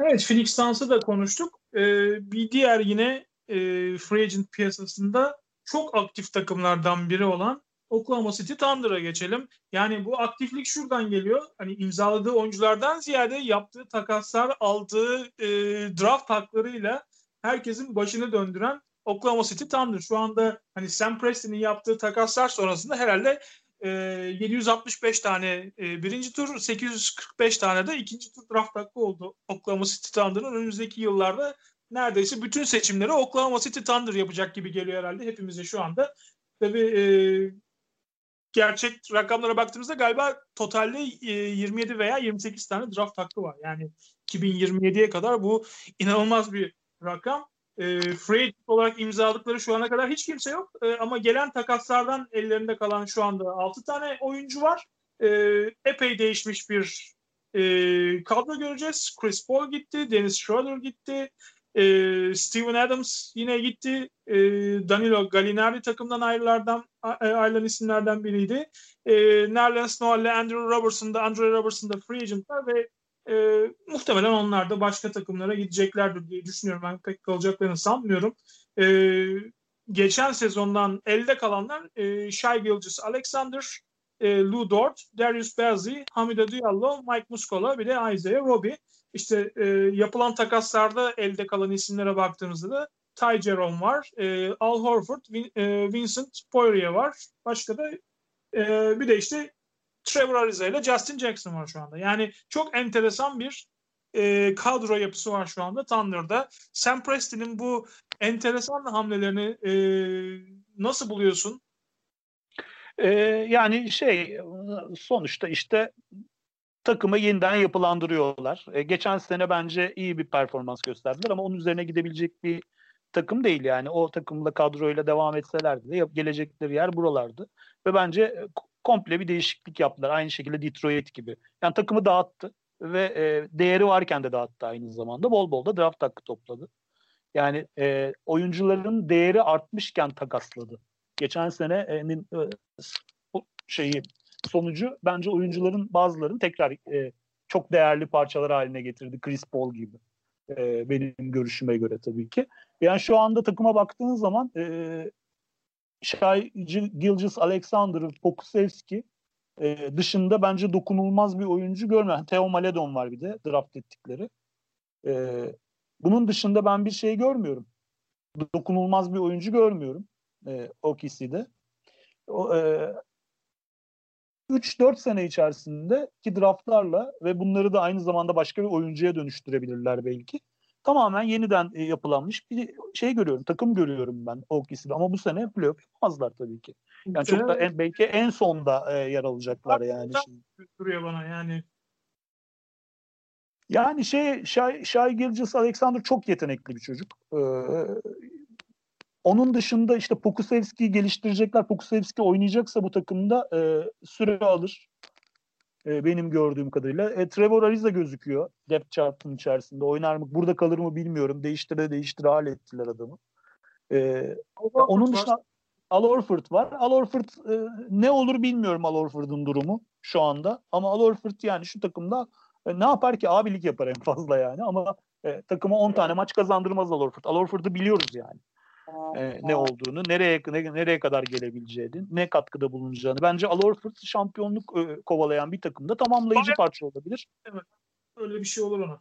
Evet Phoenix Suns'ı da konuştuk. Ee, bir diğer yine e, free agent piyasasında çok aktif takımlardan biri olan Oklahoma City Thunder'a geçelim. Yani bu aktiflik şuradan geliyor. Hani imzaladığı oyunculardan ziyade yaptığı takaslar, aldığı e, draft haklarıyla herkesin başını döndüren Oklahoma City Thunder. Şu anda hani Sam Preston'in yaptığı takaslar sonrasında herhalde e, 765 tane e, birinci tur, 845 tane de ikinci tur draft hakkı oldu Oklahoma City Thunder'ın önümüzdeki yıllarda neredeyse bütün seçimleri Oklahoma City Thunder yapacak gibi geliyor herhalde hepimize şu anda. Tabii e, gerçek rakamlara baktığımızda galiba totalde 27 veya 28 tane draft hakkı var. Yani 2027'ye kadar bu inanılmaz bir rakam. E, free olarak imzaladıkları şu ana kadar hiç kimse yok. E, ama gelen takaslardan ellerinde kalan şu anda 6 tane oyuncu var. E, epey değişmiş bir e, kadro göreceğiz. Chris Paul gitti, Dennis Schroeder gitti, e, Steven Adams yine gitti. E, Danilo Gallinari takımdan ayrılardan ayrılan isimlerden biriydi. E, Nerlens Noel ile Andrew Robertson da Andrew Robertson da free agentlar ve e, muhtemelen onlar da başka takımlara gideceklerdir diye düşünüyorum. Ben pek kalacaklarını sanmıyorum. E, geçen sezondan elde kalanlar e, Shai Gilgis Alexander, e, Lou Dort, Darius Bazzi, Hamida Diallo, Mike Muscola bir de Isaiah Roby. İşte e, yapılan takaslarda elde kalan isimlere baktığımızda da Ty Jerome var, e, Al Horford, Vin, e, Vincent Poirier var. Başka da e, bir de işte Trevor Ariza ile Justin Jackson var şu anda. Yani çok enteresan bir e, kadro yapısı var şu anda Thunder'da. Sam Preston'in bu enteresan hamlelerini e, nasıl buluyorsun? Ee, yani şey sonuçta işte takımı yeniden yapılandırıyorlar. E, geçen sene bence iyi bir performans gösterdiler ama onun üzerine gidebilecek bir takım değil yani. O takımla kadroyla devam etselerdi de gelecekleri yer buralardı. Ve bence komple bir değişiklik yaptılar. Aynı şekilde Detroit gibi. Yani takımı dağıttı ve e, değeri varken de dağıttı aynı zamanda. Bol bol da draft hakkı topladı. Yani e, oyuncuların değeri artmışken takasladı. Geçen senenin e, şeyi sonucu bence oyuncuların bazılarını tekrar e, çok değerli parçalar haline getirdi. Chris Paul gibi. E, benim görüşüme göre tabii ki. Yani şu anda takıma baktığın zaman e, Shai Gilgis Alexander, Pokusevski e, dışında bence dokunulmaz bir oyuncu görmüyorum. Theo Maledon var bir de draft ettikleri. E, bunun dışında ben bir şey görmüyorum. Dokunulmaz bir oyuncu görmüyorum e, OKC'de. O, e, 3-4 sene içerisinde ki draftlarla ve bunları da aynı zamanda başka bir oyuncuya dönüştürebilirler belki. Tamamen yeniden e, yapılanmış bir şey görüyorum. Takım görüyorum ben OKC'de ama bu sene playoff yapmazlar tabii ki. Yani çok da en, belki en sonda e, yer alacaklar yani. Duruyor bana yani. Yani şey Şay, Şay Gilgis Alexander çok yetenekli bir çocuk. Ee, onun dışında işte Pokusevski'yi geliştirecekler. Pokusevski oynayacaksa bu takımda e, süre alır. E, benim gördüğüm kadarıyla. E, Trevor Ariza gözüküyor depth chart'ın içerisinde. Oynar mı? Burada kalır mı bilmiyorum. Değiştire değiştire hal ettiler adamı. E, onun dışında Al Horford var. Al Horford e, ne olur bilmiyorum Al Horford'un durumu şu anda. Ama Al Horford yani şu takımda e, ne yapar ki? Abilik yapar en fazla yani. Ama e, takıma 10 tane maç kazandırmaz Al Horford. Al Horford'u biliyoruz yani e, ne olduğunu, nereye ne, nereye kadar gelebileceğini, ne katkıda bulunacağını. Bence Al Horford şampiyonluk e, kovalayan bir takımda tamamlayıcı parça olabilir. Evet. Öyle bir şey olur ona.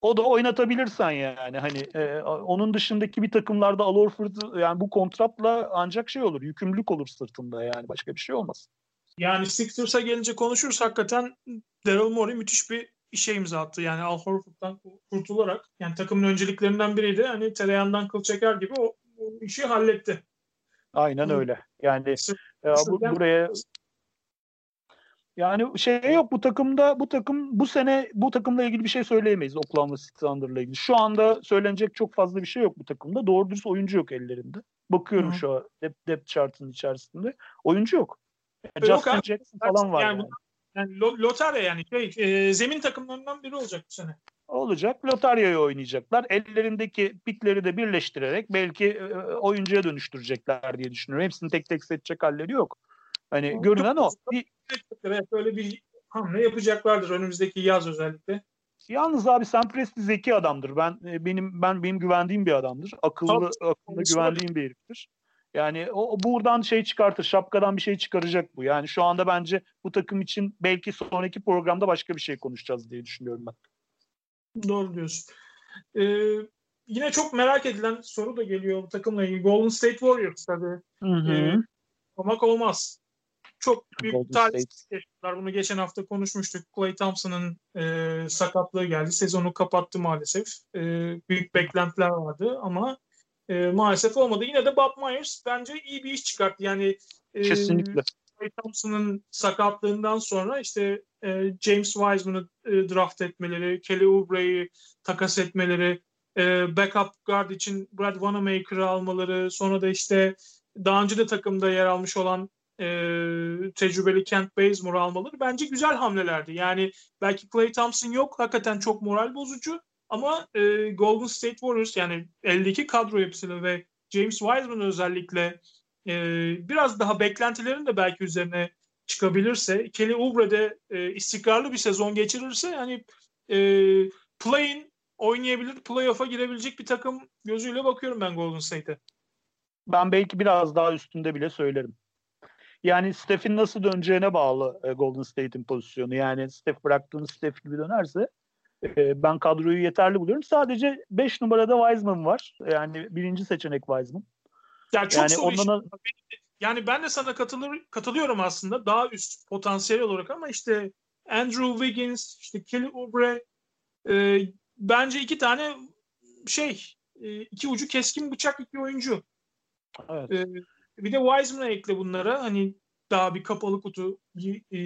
O da oynatabilirsen yani hani e, onun dışındaki bir takımlarda Al Horford yani bu kontratla ancak şey olur, yükümlülük olur sırtında yani başka bir şey olmaz. Yani Sixers'a gelince konuşuruz hakikaten Daryl Morey müthiş bir işe imza attı. Yani Al Horford'dan kurtularak yani takımın önceliklerinden biriydi. Hani tereyağından kıl çeker gibi o işi halletti. Aynen öyle. Yani ya bu, buraya yani şey yok bu takımda bu takım bu sene bu takımla ilgili bir şey söyleyemeyiz Oklahoma City Thunder'la ilgili. Şu anda söylenecek çok fazla bir şey yok bu takımda. Doğru dürüst oyuncu yok ellerinde. Bakıyorum Hı. şu an depth, depth chart'ın içerisinde. Oyuncu yok. Yani yok Justin abi. Jackson falan var yani. yani. yani lotarya yani şey, e, zemin takımlarından biri olacak bu sene olacak. Lotaryayı oynayacaklar. Ellerindeki pikleri de birleştirerek belki e, oyuncuya dönüştürecekler diye düşünüyorum. Hepsini tek tek seçecek halleri yok. Hani o, görünen o. Bir, evet, böyle bir hamle yapacaklardır önümüzdeki yaz özellikle. Yalnız abi Sam Presti zeki adamdır. Ben e, benim ben benim güvendiğim bir adamdır. Akıllı, Tabii. akıllı güvendiğim bir heriftir. Yani o, buradan şey çıkartır, şapkadan bir şey çıkaracak bu. Yani şu anda bence bu takım için belki sonraki programda başka bir şey konuşacağız diye düşünüyorum ben. Doğru diyorsun. Ee, yine çok merak edilen soru da geliyor bu takımla ilgili. Golden State Warriors tabii. Hı hı. Ee, olmak olmaz. Çok büyük talihsizlik Bunu geçen hafta konuşmuştuk. Clay Thompson'ın e, sakatlığı geldi. Sezonu kapattı maalesef. E, büyük beklentiler vardı ama e, maalesef olmadı. Yine de Bob Myers bence iyi bir iş çıkarttı. Yani e, Kesinlikle. Clay Thompson'ın sakatlığından sonra işte e, James Wiseman'ı e, draft etmeleri, Kelly Oubre'yi takas etmeleri, e, backup guard için Brad Wanamaker'ı almaları, sonra da işte daha önce de takımda yer almış olan e, tecrübeli Kent Bazemore'u almaları bence güzel hamlelerdi. Yani belki Clay Thompson yok, hakikaten çok moral bozucu ama e, Golden State Warriors yani 52 kadro yapısıyla ve James Wiseman özellikle e, biraz daha beklentilerin de belki üzerine çıkabilirse, Kelly Oubre de e, istikrarlı bir sezon geçirirse yani e, play-in oynayabilir, playoff'a girebilecek bir takım gözüyle bakıyorum ben Golden State'e. Ben belki biraz daha üstünde bile söylerim. Yani Steph'in nasıl döneceğine bağlı e, Golden State'in pozisyonu. Yani Steph bıraktığınız Steph gibi dönerse e, ben kadroyu yeterli buluyorum. Sadece 5 numarada Wiseman var. Yani birinci seçenek Wiseman. Yani çok yani soru ondan... Yani ben de sana katılır, katılıyorum aslında daha üst potansiyel olarak ama işte Andrew Wiggins, işte Kelly Oubre e, bence iki tane şey e, iki ucu keskin bıçak iki oyuncu. Evet. E, bir de Wiseman'a ekle bunlara hani daha bir kapalı kutu e,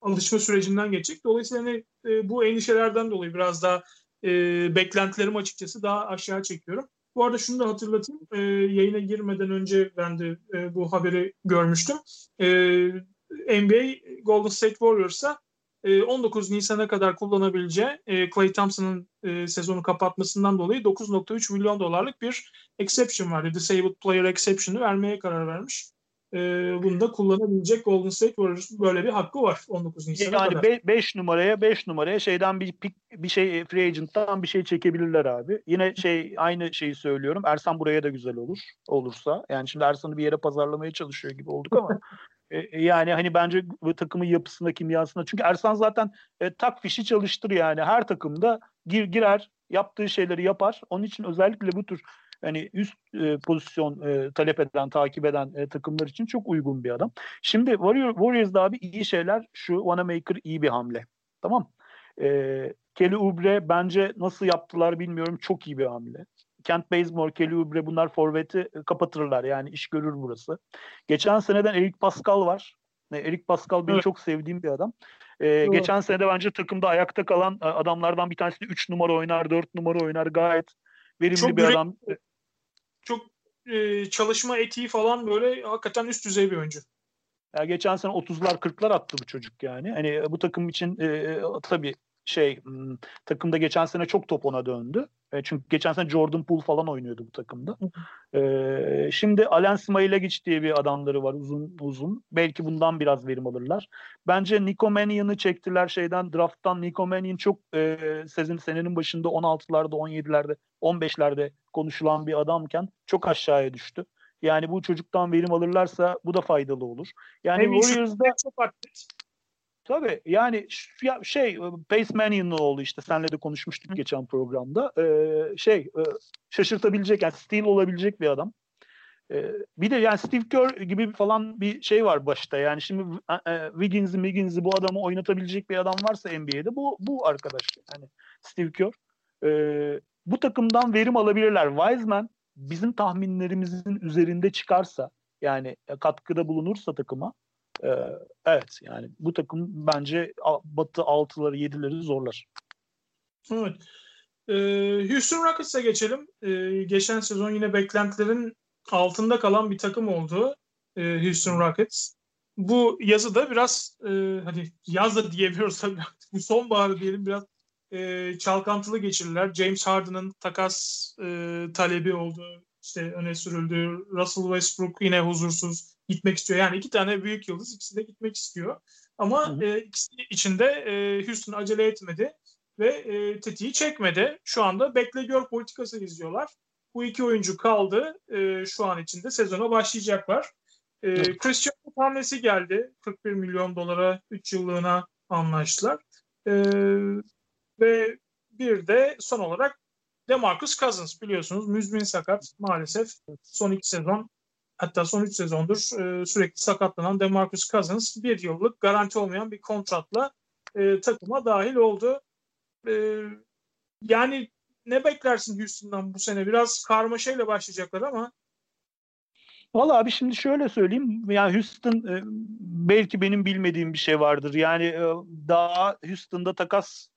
alışma sürecinden geçecek. Dolayısıyla hani, e, bu endişelerden dolayı biraz daha e, beklentilerimi açıkçası daha aşağı çekiyorum. Bu arada şunu da hatırlatayım. E, yayına girmeden önce ben de e, bu haberi görmüştüm. E, NBA Golden State Warriors'a 19 e, Nisan'a kadar kullanabileceği e, Clay Thompson'ın e, sezonu kapatmasından dolayı 9.3 milyon dolarlık bir exception vardı. Disabled Player Exception'ı vermeye karar vermiş. Bunu da kullanabilecek Golden State Warriors böyle bir hakkı var 19 Nisan'a yani kadar. Yani 5 numaraya 5 numaraya şeyden bir pick, bir şey free agent'tan bir şey çekebilirler abi. Yine şey aynı şeyi söylüyorum. Ersan buraya da güzel olur olursa. Yani şimdi Ersan'ı bir yere pazarlamaya çalışıyor gibi olduk ama [LAUGHS] E, e, yani hani bence bu takımın yapısında, kimyasında. Çünkü Ersan zaten e, tak fişi çalıştır yani. Her takımda gir, girer, yaptığı şeyleri yapar. Onun için özellikle bu tür hani üst e, pozisyon e, talep eden, takip eden e, takımlar için çok uygun bir adam. Şimdi Warrior, Warriors'da abi iyi şeyler şu Wanamaker iyi bir hamle. Tamam. E, Kelly Oubre bence nasıl yaptılar bilmiyorum çok iyi bir hamle. Kent Bazemore, Kelly Oubre bunlar forveti e, kapatırlar. Yani iş görür burası. Geçen seneden Eric Pascal var. E, Eric Pascal benim evet. çok sevdiğim bir adam. Ee, geçen sene de bence takımda ayakta kalan e, adamlardan bir tanesi de 3 numara oynar, 4 numara oynar. Gayet verimli çok bir adam. Çok e, çalışma etiği falan böyle hakikaten üst düzey bir oyuncu. Ya geçen sene 30'lar 40'lar attı bu çocuk yani. Hani bu takım için e, tabii şey takımda geçen sene çok top ona döndü. E, çünkü geçen sene Jordan Poole falan oynuyordu bu takımda. E, şimdi Alen Smailagic diye bir adamları var uzun uzun. Belki bundan biraz verim alırlar. Bence Nico Mannion'ı çektiler şeyden drafttan. Nico Mannion çok e, sezon senenin başında 16'larda, 17'lerde, 15'lerde konuşulan bir adamken çok aşağıya düştü. Yani bu çocuktan verim alırlarsa bu da faydalı olur. Yani Warriors'da çok aktif. Tabii yani ya şey Pace Mannion'un oğlu işte senle de konuşmuştuk geçen programda. Ee, şey e, şaşırtabilecek yani Steel olabilecek bir adam. Ee, bir de yani Steve Kerr gibi falan bir şey var başta. Yani şimdi e, Wiggins'i, Wiggins'i bu adamı oynatabilecek bir adam varsa NBA'de bu bu arkadaş yani Steve Kerr. Ee, bu takımdan verim alabilirler. Wiseman bizim tahminlerimizin üzerinde çıkarsa yani katkıda bulunursa takıma ee, evet yani bu takım bence Batı 6'ları 7'leri zorlar. Evet. Ee, Houston Rockets'a geçelim. Ee, geçen sezon yine beklentilerin altında kalan bir takım oldu e, Houston Rockets. Bu yazı da biraz e, hani yaz da diyemiyoruz tabii bu sonbaharı diyelim biraz e, çalkantılı geçirdiler. James Harden'ın takas e, talebi oldu. İşte öne sürüldü. Russell Westbrook yine huzursuz gitmek istiyor. Yani iki tane büyük yıldız ikisi de gitmek istiyor. Ama e, ikisi içinde e, Houston acele etmedi ve e, tetiği çekmedi. Şu anda bekle gör politikası izliyorlar. Bu iki oyuncu kaldı. E, şu an içinde sezona başlayacaklar. E, Christian hamlesi geldi. 41 milyon dolara 3 yıllığına anlaştılar. E, ve bir de son olarak DeMarcus Cousins biliyorsunuz müzmin sakat maalesef son iki sezon hatta son 3 sezondur e, sürekli sakatlanan DeMarcus Cousins bir yıllık garanti olmayan bir kontratla e, takıma dahil oldu. E, yani ne beklersin Houston'dan bu sene? Biraz karmaşayla başlayacaklar ama Valla abi şimdi şöyle söyleyeyim. Yani Houston e, belki benim bilmediğim bir şey vardır. Yani e, daha Houston'da takas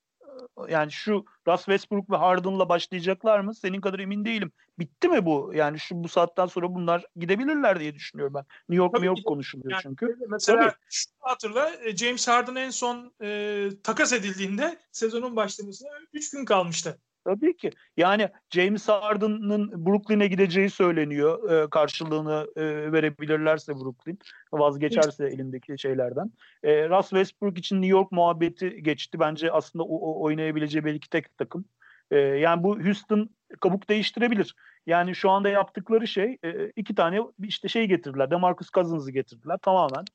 yani şu Russ Westbrook ve Harden'la başlayacaklar mı? Senin kadar emin değilim. Bitti mi bu? Yani şu bu saatten sonra bunlar gidebilirler diye düşünüyorum ben. New York, Tabii New York konuşuluyor yani, çünkü. Mesela Tabii. şunu hatırla James Harden en son e, takas edildiğinde sezonun başlamasına 3 gün kalmıştı. Tabii ki. Yani James Harden'ın Brooklyn'e gideceği söyleniyor. E, karşılığını e, verebilirlerse Brooklyn. Vazgeçerse elindeki şeylerden. E, Russ Westbrook için New York muhabbeti geçti. Bence aslında o, o oynayabileceği belki tek takım. E, yani bu Houston kabuk değiştirebilir. Yani şu anda yaptıkları şey e, iki tane işte şey getirdiler. DeMarcus Cousins'ı getirdiler. Tamamen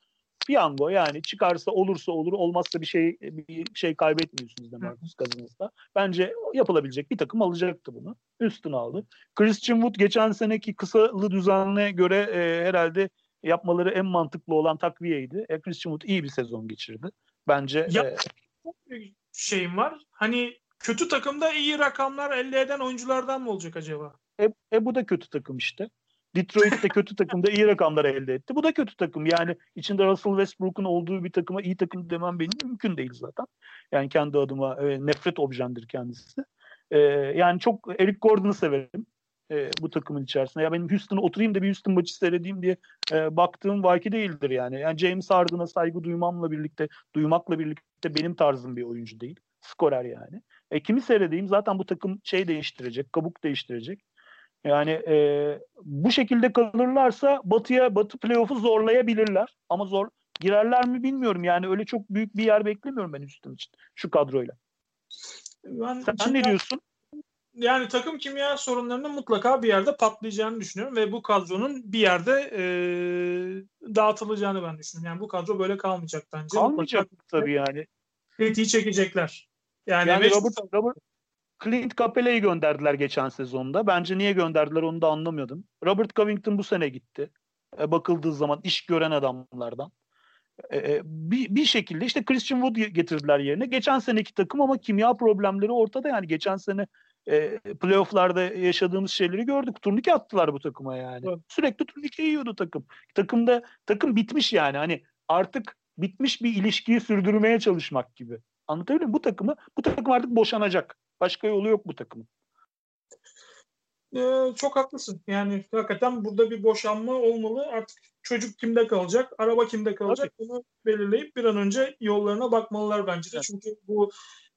piyango yani çıkarsa olursa olur olmazsa bir şey bir şey kaybetmiyorsunuz da Marcus Cousins'da. Bence yapılabilecek bir takım alacaktı bunu. Üstüne aldı. Christian Wood geçen seneki kısalı düzenine göre e, herhalde yapmaları en mantıklı olan takviyeydi. E, Christian Wood iyi bir sezon geçirdi. Bence ya, e, şeyim var. Hani kötü takımda iyi rakamlar elde eden oyunculardan mı olacak acaba? E, e bu da kötü takım işte. Detroit de kötü takımda iyi rakamlar elde etti. Bu da kötü takım. Yani içinde Russell Westbrook'un olduğu bir takıma iyi takım demem benim mümkün değil zaten. Yani kendi adıma e, nefret objemdir kendisi. E, yani çok Eric Gordon'u severim e, bu takımın içerisinde. Ya benim Houston'a oturayım da bir Houston maçı seyredeyim diye e, baktığım vaki değildir yani. Yani James Harden'a saygı duymamla birlikte, duymakla birlikte benim tarzım bir oyuncu değil. Skorer yani. E, kimi seyredeyim? Zaten bu takım şey değiştirecek, kabuk değiştirecek. Yani e, bu şekilde kalırlarsa Batı'ya Batı playoff'u zorlayabilirler. Ama zor girerler mi bilmiyorum. Yani öyle çok büyük bir yer beklemiyorum ben üstüm için şu kadroyla. Ben Sen kimya, ne diyorsun? Yani takım kimya sorunlarının mutlaka bir yerde patlayacağını düşünüyorum ve bu kadronun bir yerde e, dağıtılacağını ben düşünüyorum. Yani bu kadro böyle kalmayacak bence. Kalmayacak tabii yani. Kritiği çekecekler. Yani, yani Robert, Robert, Clint Capela'yı gönderdiler geçen sezonda. Bence niye gönderdiler onu da anlamıyordum. Robert Covington bu sene gitti. E, bakıldığı zaman iş gören adamlardan. E, e, bir, bir şekilde işte Christian Wood getirdiler yerine. Geçen seneki takım ama kimya problemleri ortada. Yani geçen sene e, playofflarda yaşadığımız şeyleri gördük. Turnike attılar bu takıma yani. Evet. Sürekli turnike yiyordu takım. Takımda takım bitmiş yani. Hani artık bitmiş bir ilişkiyi sürdürmeye çalışmak gibi. Anlatabiliyor muyum? Bu takımı bu takım artık boşanacak. Başka yolu yok bu takımın. Ee, çok haklısın. Yani hakikaten burada bir boşanma olmalı. Artık çocuk kimde kalacak, araba kimde kalacak Tabii. bunu belirleyip bir an önce yollarına bakmalılar bence de. Evet. Çünkü bu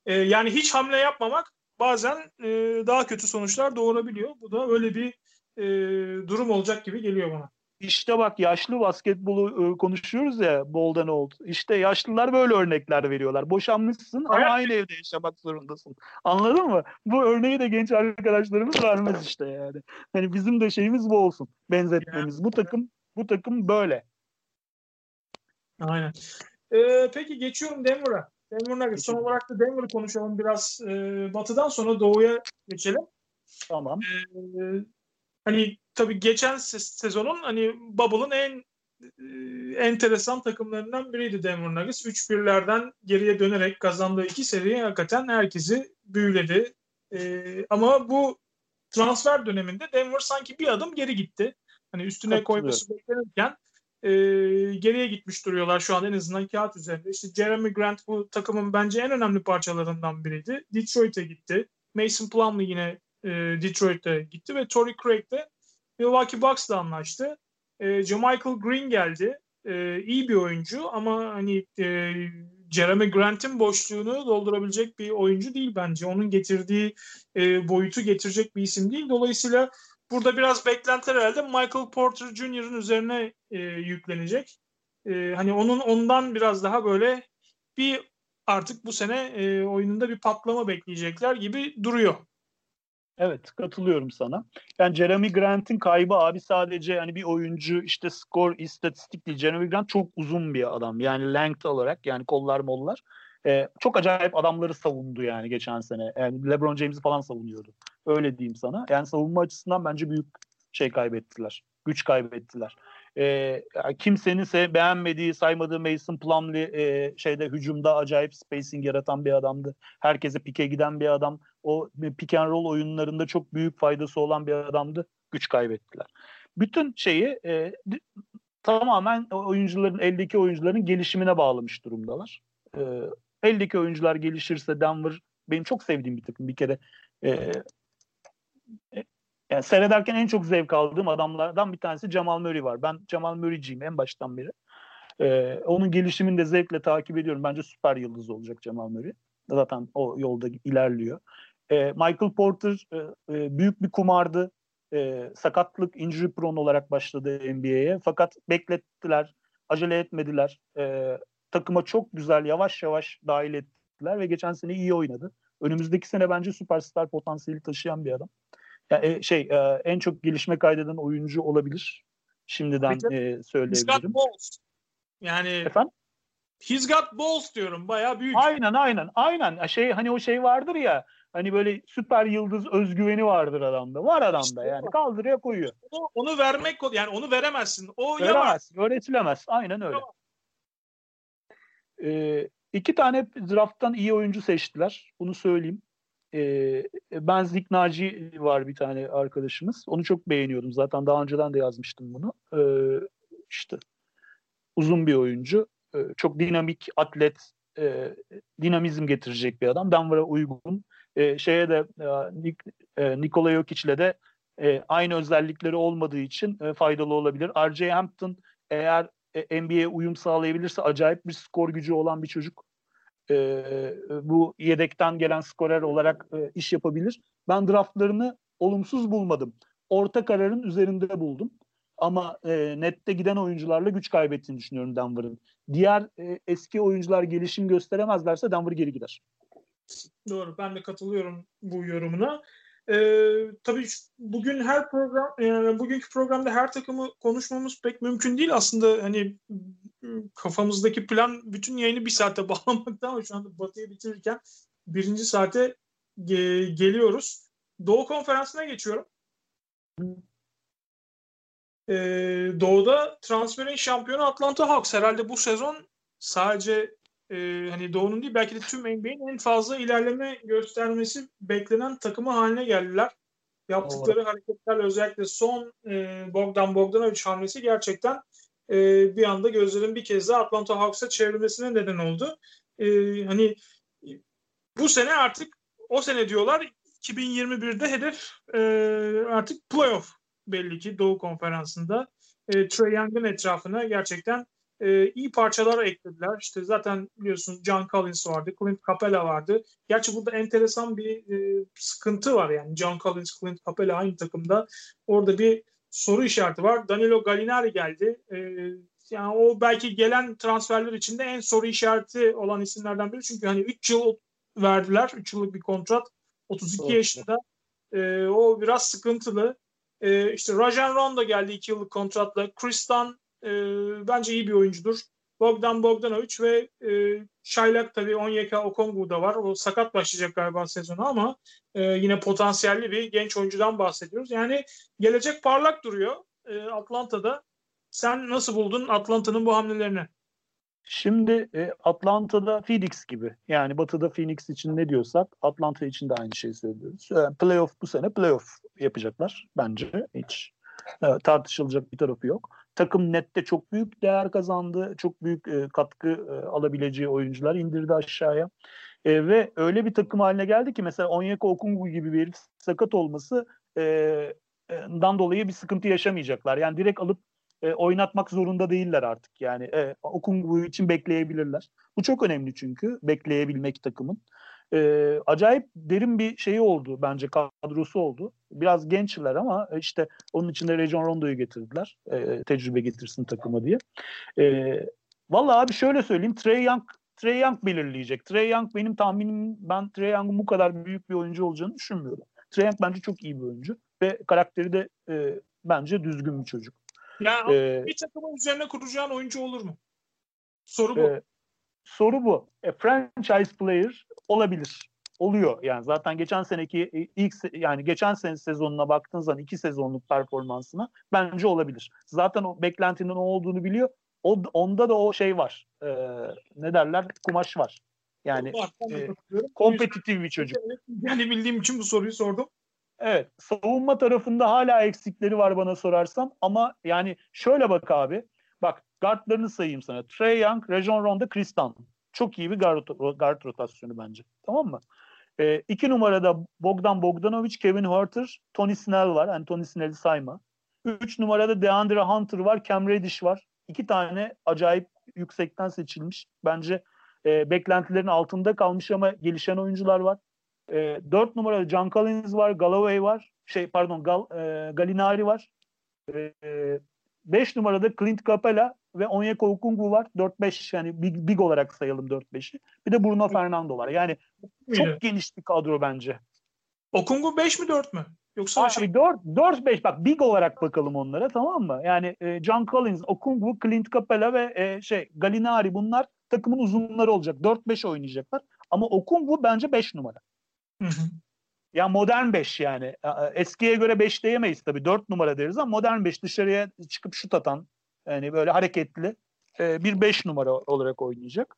e, yani hiç hamle yapmamak bazen e, daha kötü sonuçlar doğurabiliyor. Bu da öyle bir e, durum olacak gibi geliyor bana. İşte bak yaşlı basketbolu e, konuşuyoruz ya boldan oldu. İşte yaşlılar böyle örnekler veriyorlar. Boşanmışsın ama aynı evde yaşamak zorundasın. Anladın mı? Bu örneği de genç arkadaşlarımız vermez işte yani. Hani bizim de şeyimiz bu olsun. Benzetmemiz. Bu takım bu takım böyle. Aynen. Ee, peki geçiyorum Denver'a. Denver Nuggets. Son olarak da Denver'ı konuşalım biraz. Ee, batıdan sonra doğuya geçelim. Tamam. Ee, hani tabii geçen sezonun hani Bubble'ın en e, enteresan takımlarından biriydi Denver Nuggets. 3-1'lerden geriye dönerek kazandığı iki seri hakikaten herkesi büyüledi. Ee, ama bu transfer döneminde Denver sanki bir adım geri gitti. Hani üstüne koyması beklenirken e, geriye gitmiş duruyorlar şu an en azından kağıt üzerinde. İşte Jeremy Grant bu takımın bence en önemli parçalarından biriydi. Detroit'e gitti. Mason Plumlee yine e, Detroit'e gitti ve Torrey Craig de Milwaukee Bucks'la anlaştı. E, Michael Green geldi. E, iyi bir oyuncu ama hani e, Jeremy Grant'in boşluğunu doldurabilecek bir oyuncu değil bence. Onun getirdiği e, boyutu getirecek bir isim değil. Dolayısıyla burada biraz beklentiler herhalde Michael Porter Jr.'ın üzerine e, yüklenecek. E, hani onun ondan biraz daha böyle bir artık bu sene e, oyununda bir patlama bekleyecekler gibi duruyor. Evet katılıyorum sana. Yani Jeremy Grant'in kaybı abi sadece hani bir oyuncu işte skor istatistik değil. Jeremy Grant çok uzun bir adam. Yani length olarak yani kollar mollar. Ee, çok acayip adamları savundu yani geçen sene. Yani LeBron James'i falan savunuyordu. Öyle diyeyim sana. Yani savunma açısından bence büyük şey kaybettiler. Güç kaybettiler. Ee, kimsenin se beğenmediği, saymadığı Mason Plumlee e, şeyde hücumda acayip spacing yaratan bir adamdı. Herkese pike giden bir adam o pick and roll oyunlarında çok büyük faydası olan bir adamdı. Güç kaybettiler. bütün şeyi e, tamamen oyuncuların eldeki oyuncuların gelişimine bağlamış durumdalar. E, eldeki oyuncular gelişirse Denver benim çok sevdiğim bir takım bir kere. E, e, yani seyrederken en çok zevk aldığım adamlardan bir tanesi Jamal Murray var. Ben Jamal Murray'ciyim en baştan beri. Ee, onun gelişimini de zevkle takip ediyorum. Bence süper yıldız olacak Jamal Murray. Zaten o yolda ilerliyor. Ee, Michael Porter e, e, büyük bir kumardı. E, sakatlık, injury prone olarak başladı NBA'ye. Fakat beklettiler, acele etmediler. E, takıma çok güzel, yavaş yavaş dahil ettiler ve geçen sene iyi oynadı. Önümüzdeki sene bence süperstar potansiyeli taşıyan bir adam. Yani e, şey e, en çok gelişme kaydeden oyuncu olabilir. Şimdiden e, söyleyebilirim. Yani Efendim? He's got balls diyorum. Bayağı büyük. Aynen aynen. Aynen. Şey hani o şey vardır ya. Hani böyle süper yıldız özgüveni vardır adamda. Var adamda işte yani. Kaldırıyor koyuyor. Onu, onu vermek yani onu veremezsin. O Veremezsin. Öğretilemez. Aynen öyle. Ee, iki tane drafttan iyi oyuncu seçtiler. Bunu söyleyeyim. Ee, ben Zik Naci var bir tane arkadaşımız. Onu çok beğeniyordum. Zaten daha önceden de yazmıştım bunu. Ee, işte uzun bir oyuncu. Ee, çok dinamik, atlet, e, dinamizm getirecek bir adam. Denver'a uygun. E, şeye de e, Nik, e, Nikola Jokic'le de e, aynı özellikleri olmadığı için e, faydalı olabilir. R.J. Hampton eğer e, NBA'ye uyum sağlayabilirse acayip bir skor gücü olan bir çocuk. E, bu yedekten gelen skorer olarak e, iş yapabilir. Ben draftlarını olumsuz bulmadım. Orta kararın üzerinde buldum. Ama e, nette giden oyuncularla güç kaybettiğini düşünüyorum Denver'ın. Diğer e, eski oyuncular gelişim gösteremezlerse Denver geri gider. Doğru. Ben de katılıyorum bu yorumuna. Ee, tabii bugün her program yani bugünkü programda her takımı konuşmamız pek mümkün değil aslında hani kafamızdaki plan bütün yayını bir saate [LAUGHS] bağlamakta ama şu anda Batı'yı bitirirken birinci saate ge- geliyoruz. Doğu konferansına geçiyorum. Ee, Doğu'da transferin şampiyonu Atlanta Hawks herhalde bu sezon sadece e, hani Doğu'nun değil belki de tüm NBA'in en fazla ilerleme göstermesi beklenen takımı haline geldiler. Yaptıkları Doğru. hareketler özellikle son e, Bogdan Bogdanovic hamlesi gerçekten e, bir anda gözlerin bir kez daha Atlanta Hawks'a çevrilmesine neden oldu. E, hani bu sene artık o sene diyorlar 2021'de hedef e, artık playoff belli ki Doğu Konferansı'nda. E, Trey Young'ın etrafına gerçekten e, iyi parçalar eklediler. İşte zaten biliyorsunuz John Collins vardı, Clint Capela vardı. Gerçi burada enteresan bir e, sıkıntı var yani. John Collins, Clint Capela aynı takımda. Orada bir soru işareti var. Danilo Gallinari geldi. E, yani o belki gelen transferler içinde en soru işareti olan isimlerden biri. Çünkü hani 3 yıl verdiler. 3 yıllık bir kontrat. 32 evet. yaşında. E, o biraz sıkıntılı. E, işte Rajan Rondo geldi 2 yıllık kontratla. Kristan e, bence iyi bir oyuncudur. Bogdan Bogdanovic ve e, Şaylak tabii Onyeka Okongwu da var. O sakat başlayacak galiba sezonu ama e, yine potansiyelli bir genç oyuncudan bahsediyoruz. Yani gelecek parlak duruyor e, Atlanta'da. Sen nasıl buldun Atlanta'nın bu hamlelerini? Şimdi e, Atlanta'da Phoenix gibi. Yani Batı'da Phoenix için ne diyorsak Atlanta için de aynı şeyi söylüyoruz. E, playoff bu sene playoff yapacaklar bence. Hiç e, tartışılacak bir tarafı yok. Takım nette çok büyük değer kazandı. Çok büyük e, katkı e, alabileceği oyuncular indirdi aşağıya. E, ve öyle bir takım haline geldi ki mesela Onyeka Okungwu gibi bir sakat olması e, dan dolayı bir sıkıntı yaşamayacaklar. Yani direkt alıp e, oynatmak zorunda değiller artık. Yani e, Okungwu için bekleyebilirler. Bu çok önemli çünkü bekleyebilmek takımın. E, acayip derin bir şeyi oldu bence kadrosu oldu. Biraz gençler ama işte onun içinde Region Rondo'yu getirdiler. E, tecrübe getirsin takıma diye. E, Vallahi abi şöyle söyleyeyim. Trey Young Trey Young belirleyecek. Trey Young benim tahminim ben Trey Young'un bu kadar büyük bir oyuncu olacağını düşünmüyorum. Trey Young bence çok iyi bir oyuncu ve karakteri de e, bence düzgün bir çocuk. Yani ee, bir takımın üzerine kuracağın oyuncu olur mu? Soru bu. E, soru bu. E, franchise player olabilir. Oluyor yani zaten geçen seneki e, ilk yani geçen sene sezonuna baktığın zaman iki sezonluk performansına bence olabilir. Zaten o beklentinin o olduğunu biliyor. O, onda da o şey var. E, ne derler? Kumaş var. Yani e, kompetitif bir çocuk. Yani bildiğim için bu soruyu sordum. Evet, savunma tarafında hala eksikleri var bana sorarsan ama yani şöyle bak abi. Bak guardlarını sayayım sana. Trey Young, Rajon Rondo, Chris Dunn. Çok iyi bir guard, guard rotasyonu bence. Tamam mı? E, iki numarada Bogdan Bogdanovic, Kevin Huerter, Tony Snell var. Yani Tony Snell'i sayma. Üç numarada DeAndre Hunter var, Cam Reddish var. İki tane acayip yüksekten seçilmiş. Bence e, beklentilerin altında kalmış ama gelişen oyuncular var. E, dört numarada John Collins var, Galloway var. Şey pardon Gal, e, Galinari var. E, beş numarada Clint Capela ve Onyeka Okungwu var. 4-5 yani big, big olarak sayalım 4-5'i. Bir de Bruno Fernando var. Yani çok Miydi? geniş bir kadro bence. Okungwu 5 mi 4 mü? Yoksa Abi şey... 4 4 5 bak big olarak bakalım onlara tamam mı? Yani e, John Collins, Okungwu, Clint Capela ve e, şey Galinari bunlar takımın uzunları olacak. 4-5 oynayacaklar. Ama Okungwu bence 5 numara. Hı hı. Ya modern 5 yani. Eskiye göre 5 diyemeyiz tabii. 4 numara deriz ama modern 5 dışarıya çıkıp şut atan yani böyle hareketli e, bir 5 numara olarak oynayacak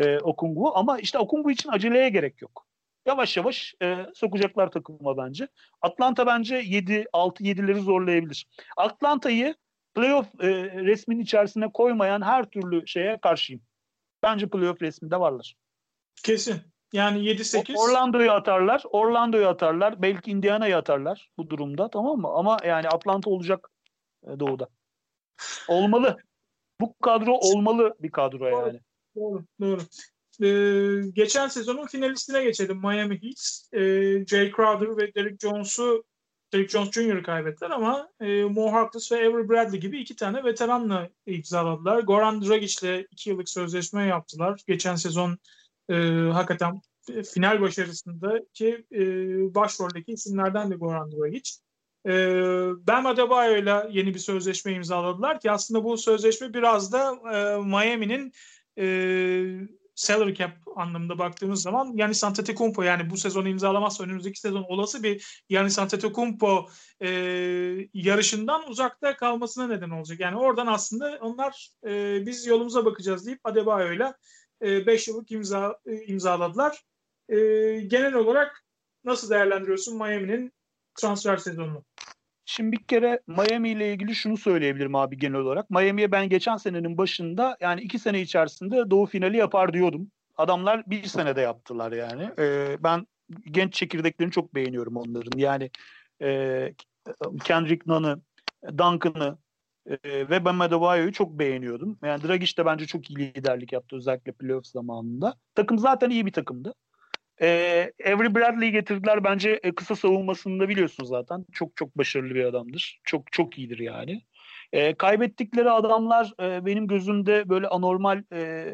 e, Okungwu. Ama işte Okungwu için aceleye gerek yok. Yavaş yavaş e, sokacaklar takıma bence. Atlanta bence 7 6 7'leri zorlayabilir. Atlanta'yı playoff e, resminin içerisine koymayan her türlü şeye karşıyım. Bence playoff resminde varlar. Kesin. Yani 7-8. Orlando'yu atarlar. Orlando'yu atarlar. Belki Indiana'yı atarlar bu durumda tamam mı? Ama yani Atlanta olacak e, doğuda. Olmalı. Bu kadro olmalı bir kadro doğru, yani. Doğru. Doğru. Ee, geçen sezonun finalistine geçelim. Miami Heat. Ee, Jay Crowder ve Derrick Jones'u Derrick Jones Jr. kaybettiler ama e, Mo Harkless ve Avery Bradley gibi iki tane veteranla imzaladılar. Goran Dragic ile iki yıllık sözleşme yaptılar. Geçen sezon e, hakikaten final başarısındaki e, başroldeki isimlerden de Goran Dragic. E, Bam Adebayo ile yeni bir sözleşme imzaladılar ki aslında bu sözleşme biraz da e, Miami'nin e, salary cap anlamında baktığımız zaman Yanis Antetokounmpo yani bu sezonu imzalamazsa önümüzdeki sezon olası bir Yanis Antetokounmpo e, yarışından uzakta kalmasına neden olacak. Yani oradan aslında onlar e, biz yolumuza bakacağız deyip Adebayo ile 5 e, yıllık imza e, imzaladılar. E, genel olarak nasıl değerlendiriyorsun Miami'nin transfer sezonunu? Şimdi bir kere Miami ile ilgili şunu söyleyebilirim abi genel olarak. Miami'ye ben geçen senenin başında yani iki sene içerisinde doğu finali yapar diyordum. Adamlar bir senede yaptılar yani. Ee, ben genç çekirdeklerini çok beğeniyorum onların. Yani e, Kendrick Nunn'ı, Duncan'ı, e, ve ben Adebayo'yu çok beğeniyordum. Yani Dragic de bence çok iyi liderlik yaptı özellikle playoff zamanında. Takım zaten iyi bir takımdı. E, Avery Bradley'i getirdiler bence e, kısa savunmasında biliyorsunuz zaten. Çok çok başarılı bir adamdır. Çok çok iyidir yani. E, kaybettikleri adamlar e, benim gözümde böyle anormal e,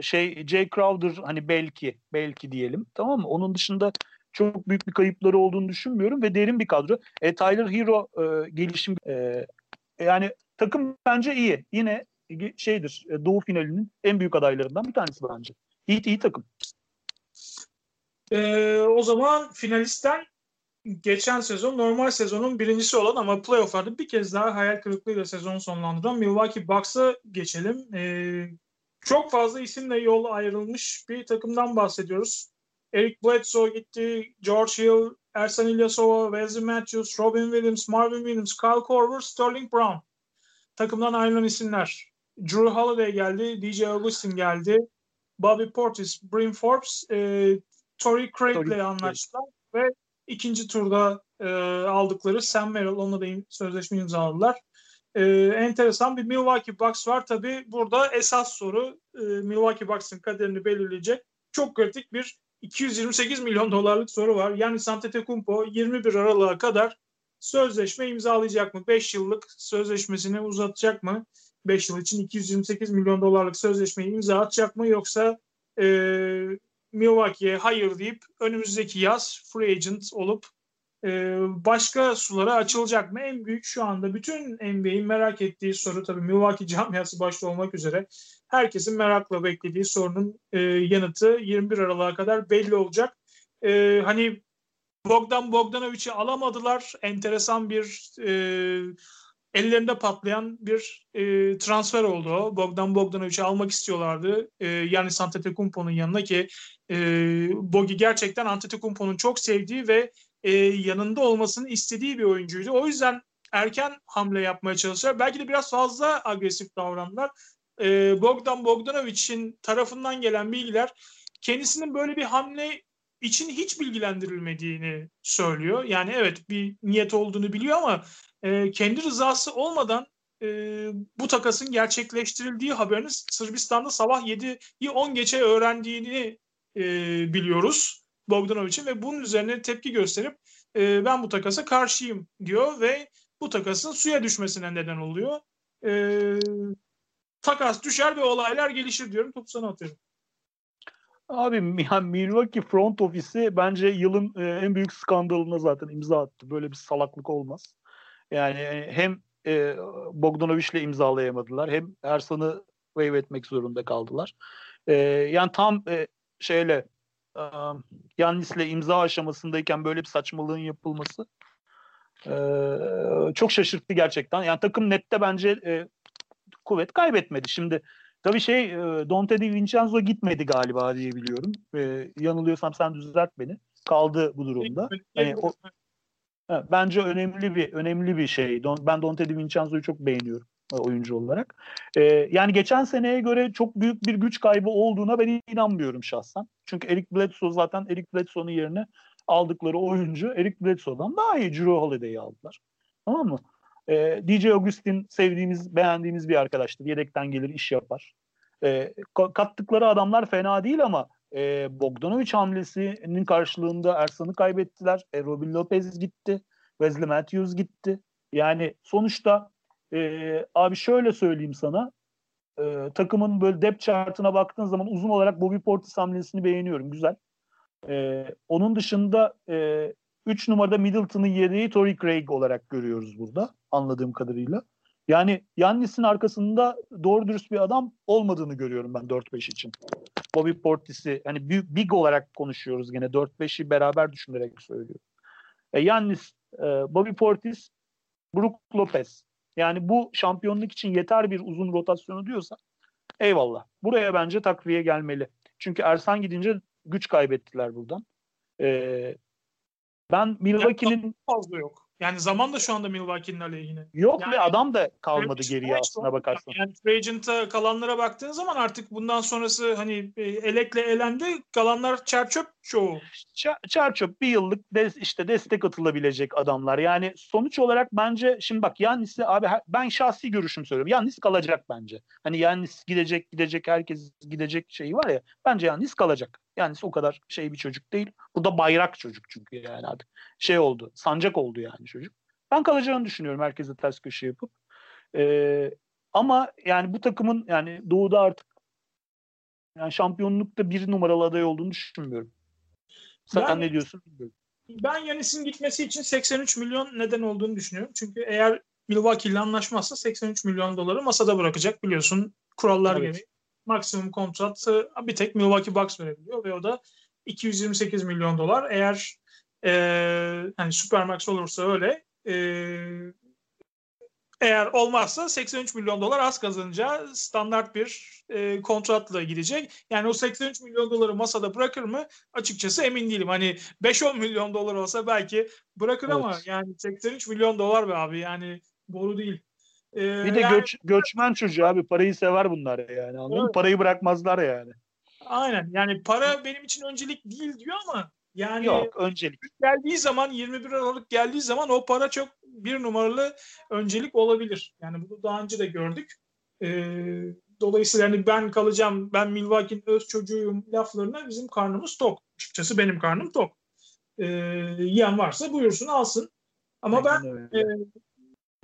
şey Jay Crowder hani belki belki diyelim tamam mı? Onun dışında çok büyük bir kayıpları olduğunu düşünmüyorum ve derin bir kadro. E, Tyler Hero e, gelişim e, yani takım bence iyi. Yine şeydir e, Doğu finalinin en büyük adaylarından bir tanesi bence. İyi iyi takım. Ee, o zaman finalistten geçen sezon normal sezonun birincisi olan ama playofflarda bir kez daha hayal kırıklığıyla sezon sonlandıran Milwaukee Bucks'a geçelim. Ee, çok fazla isimle yol ayrılmış bir takımdan bahsediyoruz. Eric Bledsoe gitti, George Hill, Ersan İlyasova, Wesley Matthews, Robin Williams, Marvin Williams, Kyle Korver, Sterling Brown. Takımdan ayrılan isimler. Drew Holiday geldi, DJ Augustin geldi. Bobby Portis, Brim Forbes, e, Torrey Craig ile anlaştılar ve ikinci turda e, aldıkları Sam Merrill onunla da sözleşme imzaladılar. E, enteresan bir Milwaukee Bucks var. Tabi burada esas soru e, Milwaukee Bucks'ın kaderini belirleyecek çok kritik bir 228 milyon dolarlık soru var. Yani Antetokounmpo 21 Aralık'a kadar sözleşme imzalayacak mı? 5 yıllık sözleşmesini uzatacak mı? 5 yıl için 228 milyon dolarlık sözleşmeyi imza atacak mı? Yoksa e, Milwaukee'ye hayır deyip önümüzdeki yaz free agent olup e, başka sulara açılacak mı? En büyük şu anda bütün NBA'in merak ettiği soru tabii Milwaukee [LAUGHS] camiası başta olmak üzere herkesin merakla beklediği sorunun e, yanıtı 21 Aralık'a kadar belli olacak. E, hani Bogdan Bogdanovic'i alamadılar. Enteresan bir e, ellerinde patlayan bir e, transfer oldu. Bogdan Bogdanovic'i almak istiyorlardı. E, yani Antetokounmpo'nun yanına ki e, Bogi gerçekten Antetokounmpo'nun çok sevdiği ve e, yanında olmasını istediği bir oyuncuydu. O yüzden erken hamle yapmaya çalıştılar. Belki de biraz fazla agresif davrandılar. E, Bogdan Bogdanovic'in tarafından gelen bilgiler kendisinin böyle bir hamle için hiç bilgilendirilmediğini söylüyor. Yani evet bir niyet olduğunu biliyor ama e, kendi rızası olmadan e, bu takasın gerçekleştirildiği haberini Sırbistan'da sabah 7'yi 10 geçe öğrendiğini e, biliyoruz Bogdanovic'in ve bunun üzerine tepki gösterip e, ben bu takasa karşıyım diyor ve bu takasın suya düşmesine neden oluyor. E, takas düşer ve olaylar gelişir diyorum. Topu sana atıyorum. Abi [LAUGHS] yani Milwaukee front ofisi bence yılın e, en büyük skandalına zaten imza attı. Böyle bir salaklık olmaz. Yani e, hem e, Bogdanovic'le imzalayamadılar hem Ersan'ı waive etmek zorunda kaldılar. E, yani tam e, şeyle e, Yannis'le imza aşamasındayken böyle bir saçmalığın yapılması e, çok şaşırttı gerçekten. Yani takım nette bence e, kuvvet kaybetmedi. Şimdi tabii şey e, Dante Di Vincenzo gitmedi galiba diye biliyorum. E, yanılıyorsam sen düzelt beni. Kaldı bu durumda. Yani o, Evet, bence önemli bir önemli bir şey. Don, ben Dante Di Vincenzo'yu çok beğeniyorum e, oyuncu olarak. Ee, yani geçen seneye göre çok büyük bir güç kaybı olduğuna ben inanmıyorum şahsen. Çünkü Eric Bledsoe zaten Eric Bledsoe'nun yerine aldıkları oyuncu Eric Bledsoe'dan daha iyi Drew Holiday'i aldılar. Tamam mı? Ee, DJ Augustin sevdiğimiz, beğendiğimiz bir arkadaştır. Yedekten gelir, iş yapar. Ee, kattıkları adamlar fena değil ama e, Bogdanovic hamlesinin karşılığında Ersan'ı kaybettiler. E, Robin Lopez gitti. Wesley Matthews gitti. Yani sonuçta e, abi şöyle söyleyeyim sana e, takımın böyle depth chartına baktığın zaman uzun olarak Bobby Portis hamlesini beğeniyorum. Güzel. E, onun dışında e, 3 numarada Middleton'ın yedeği Torrey Craig olarak görüyoruz burada anladığım kadarıyla. Yani Yannis'in arkasında doğru dürüst bir adam olmadığını görüyorum ben 4-5 için. Bobby Portis'i hani büyük big olarak konuşuyoruz gene 4-5'i beraber düşünerek söylüyorum. E, Yannis, e, Bobby Portis, Brook Lopez. Yani bu şampiyonluk için yeter bir uzun rotasyonu diyorsa eyvallah. Buraya bence takviye gelmeli. Çünkü Ersan gidince güç kaybettiler buradan. E, ben Milwaukee'nin fazla yok. Yani zaman da şu anda Milwaukee'nin aleyhine. Yok yani, ve adam da kalmadı geriye aslına bakarsan. Yani free agent'a kalanlara baktığın zaman artık bundan sonrası hani e, elekle elendi kalanlar çerçöp çoğu. Çerçöp bir yıllık des, işte destek atılabilecek adamlar. Yani sonuç olarak bence şimdi bak Yannis'i abi ben şahsi görüşüm söylüyorum. Yannis kalacak bence. Hani Yannis gidecek gidecek herkes gidecek şeyi var ya bence Yannis kalacak. Yani o kadar şey bir çocuk değil. Burada bayrak çocuk çünkü yani artık şey oldu. Sancak oldu yani çocuk. Ben kalacağını düşünüyorum herkese ters köşe yapıp. Ee, ama yani bu takımın yani doğuda artık yani şampiyonlukta bir numaralı aday olduğunu düşünmüyorum. Sen ben, ne diyorsun bilmiyorum. Ben Yanis'in gitmesi için 83 milyon neden olduğunu düşünüyorum. Çünkü eğer Milwaukee ile anlaşmazsa 83 milyon doları masada bırakacak biliyorsun kurallar evet. gereği maksimum kontratı bir tek Milwaukee Bucks verebiliyor ve o da 228 milyon dolar. Eğer e, hani Supermax olursa öyle e, eğer olmazsa 83 milyon dolar az kazanınca standart bir e, kontratla gidecek. Yani o 83 milyon doları masada bırakır mı? Açıkçası emin değilim. Hani 5-10 milyon dolar olsa belki bırakır evet. ama yani 83 milyon dolar be abi yani boru değil. Ee, bir de yani, göç, göçmen çocuğu abi parayı sever bunlar yani anladın evet. Parayı bırakmazlar yani. Aynen yani para benim için öncelik değil diyor ama yani Yok öncelik. Geldiği zaman 21 Aralık geldiği zaman o para çok bir numaralı öncelik olabilir. Yani bunu daha önce de gördük. Ee, dolayısıyla hani ben kalacağım, ben Milwaukee'nin öz çocuğuyum laflarına bizim karnımız tok. Açıkçası benim karnım tok. Ee, yiyen varsa buyursun alsın. Ama Aynen ben e,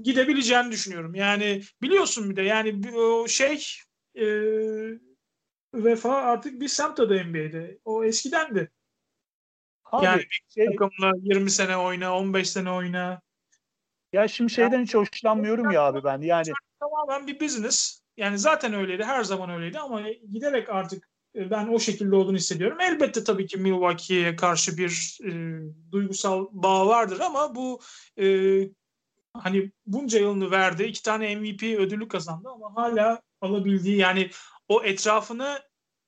gidebileceğini düşünüyorum. Yani biliyorsun bir de yani o şey e, vefa artık bir semt adı NBA'de. O eskidendi. Abi, yani şey, takımla 20 sene oyna, 15 sene oyna. Ya şimdi şeyden yani, hiç hoşlanmıyorum ya abi ben. Yani tamamen bir business. Yani zaten öyleydi, her zaman öyleydi ama giderek artık e, ben o şekilde olduğunu hissediyorum. Elbette tabii ki Milwaukee'ye karşı bir e, duygusal bağ vardır ama bu e, hani bunca yılını verdi. iki tane MVP ödülü kazandı ama hala alabildiği yani o etrafını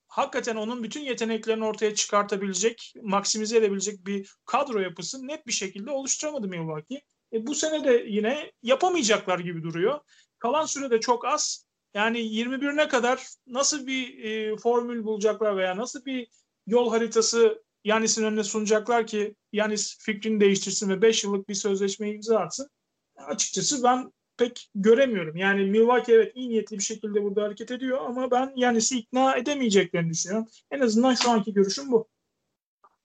hakikaten onun bütün yeteneklerini ortaya çıkartabilecek, maksimize edebilecek bir kadro yapısı net bir şekilde oluşturamadı Milwaukee. E, bu sene de yine yapamayacaklar gibi duruyor. Kalan süre de çok az. Yani 21'ine kadar nasıl bir e, formül bulacaklar veya nasıl bir yol haritası Yanis'in önüne sunacaklar ki Yanis fikrini değiştirsin ve 5 yıllık bir sözleşme imza atsın. Açıkçası ben pek göremiyorum. Yani Milwaukee evet iyi niyetli bir şekilde burada hareket ediyor ama ben Yanis'i ikna edemeyeceklerini düşünüyorum. En azından şu anki görüşüm bu.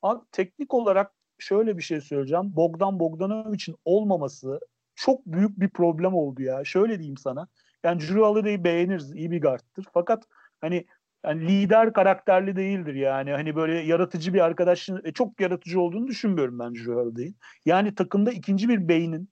Abi teknik olarak şöyle bir şey söyleyeceğim. Bogdan Bogdanovic'in olmaması çok büyük bir problem oldu ya. Şöyle diyeyim sana. Yani Drew Holiday'i beğeniriz. iyi bir guard'tır. Fakat hani yani lider karakterli değildir yani. Hani böyle yaratıcı bir arkadaşın e, çok yaratıcı olduğunu düşünmüyorum ben Drew Holiday'in. Yani takımda ikinci bir beynin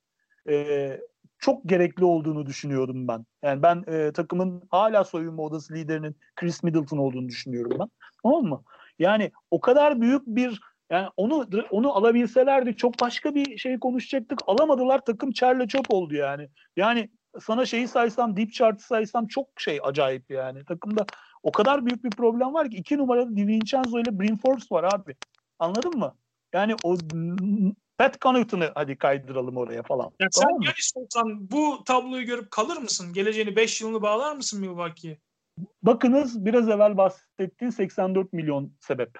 e, çok gerekli olduğunu düşünüyordum ben. Yani ben e, takımın hala soyunma odası liderinin Chris Middleton olduğunu düşünüyorum ben. Tamam mı? Yani o kadar büyük bir yani onu onu alabilselerdi çok başka bir şey konuşacaktık. Alamadılar takım çerle çöp oldu yani. Yani sana şeyi saysam deep chart'ı saysam çok şey acayip yani. Takımda o kadar büyük bir problem var ki iki numaralı DiVincenzo ile Bryn Forbes var abi. Anladın mı? Yani o Pat Connaughton'ı hadi kaydıralım oraya falan. Ya tamam sen Yanis olsan bu tabloyu görüp kalır mısın? Geleceğini 5 yılını bağlar mısın Milwaukee'ye? Bakınız biraz evvel bahsettiğin 84 milyon sebep.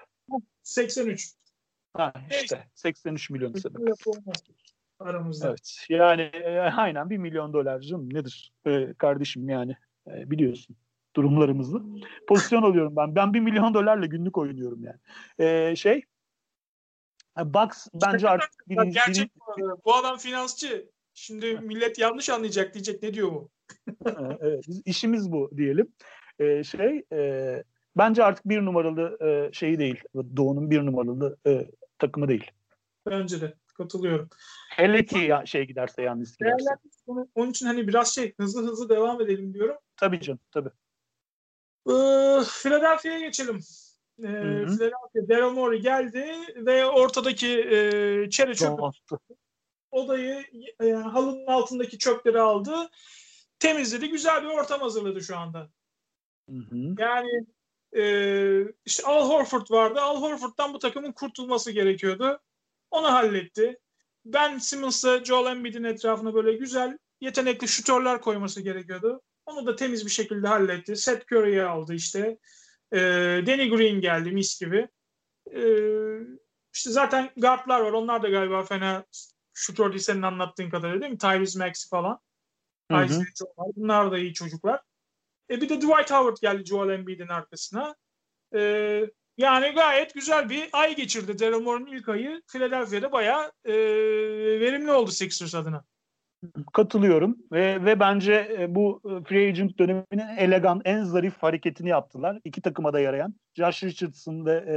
83. Ha işte 83 milyon sebep. Aramızda. Evet. Yani e, aynen bir milyon dolar canım nedir e, kardeşim yani e, biliyorsun durumlarımızı. Pozisyon alıyorum ben. Ben bir milyon dolarla günlük oynuyorum yani. E, şey Bucks bence artık birinci, Gerçek birinci... bu adam finansçı. Şimdi millet yanlış anlayacak diyecek ne diyor bu? evet, işimiz bu diyelim. Ee, şey e, bence artık bir numaralı e, şeyi değil. Doğu'nun bir numaralı e, takımı değil. Bence de katılıyorum. Hele ki ya, şey giderse yalnız giderse. Onun için hani biraz şey hızlı hızlı devam edelim diyorum. Tabii canım tabii. Ee, Philadelphia'ya geçelim e, Philadelphia Daryl Morey geldi ve ortadaki e, çere çöpü odayı e, halının altındaki çöpleri aldı. Temizledi. Güzel bir ortam hazırladı şu anda. Hı hı. Yani e, işte Al Horford vardı. Al Horford'dan bu takımın kurtulması gerekiyordu. Onu halletti. Ben Simmons'la Joel Embiid'in etrafına böyle güzel yetenekli şutörler koyması gerekiyordu. Onu da temiz bir şekilde halletti. Seth Curry'i aldı işte. E, Danny Green geldi mis gibi. E, işte zaten guardlar var. Onlar da galiba fena şutör değil senin anlattığın kadarıyla değil mi? Tyrese Maxey falan. Tyrese Bunlar da iyi çocuklar. E bir de Dwight Howard geldi Joel Embiid'in arkasına. E, yani gayet güzel bir ay geçirdi. Daryl Morey'nin ilk ayı Philadelphia'da bayağı e, verimli oldu Sixers adına. Katılıyorum ve ve bence e, bu e, free agent döneminin elegan, en zarif hareketini yaptılar. İki takıma da yarayan. Josh Richardson ve e,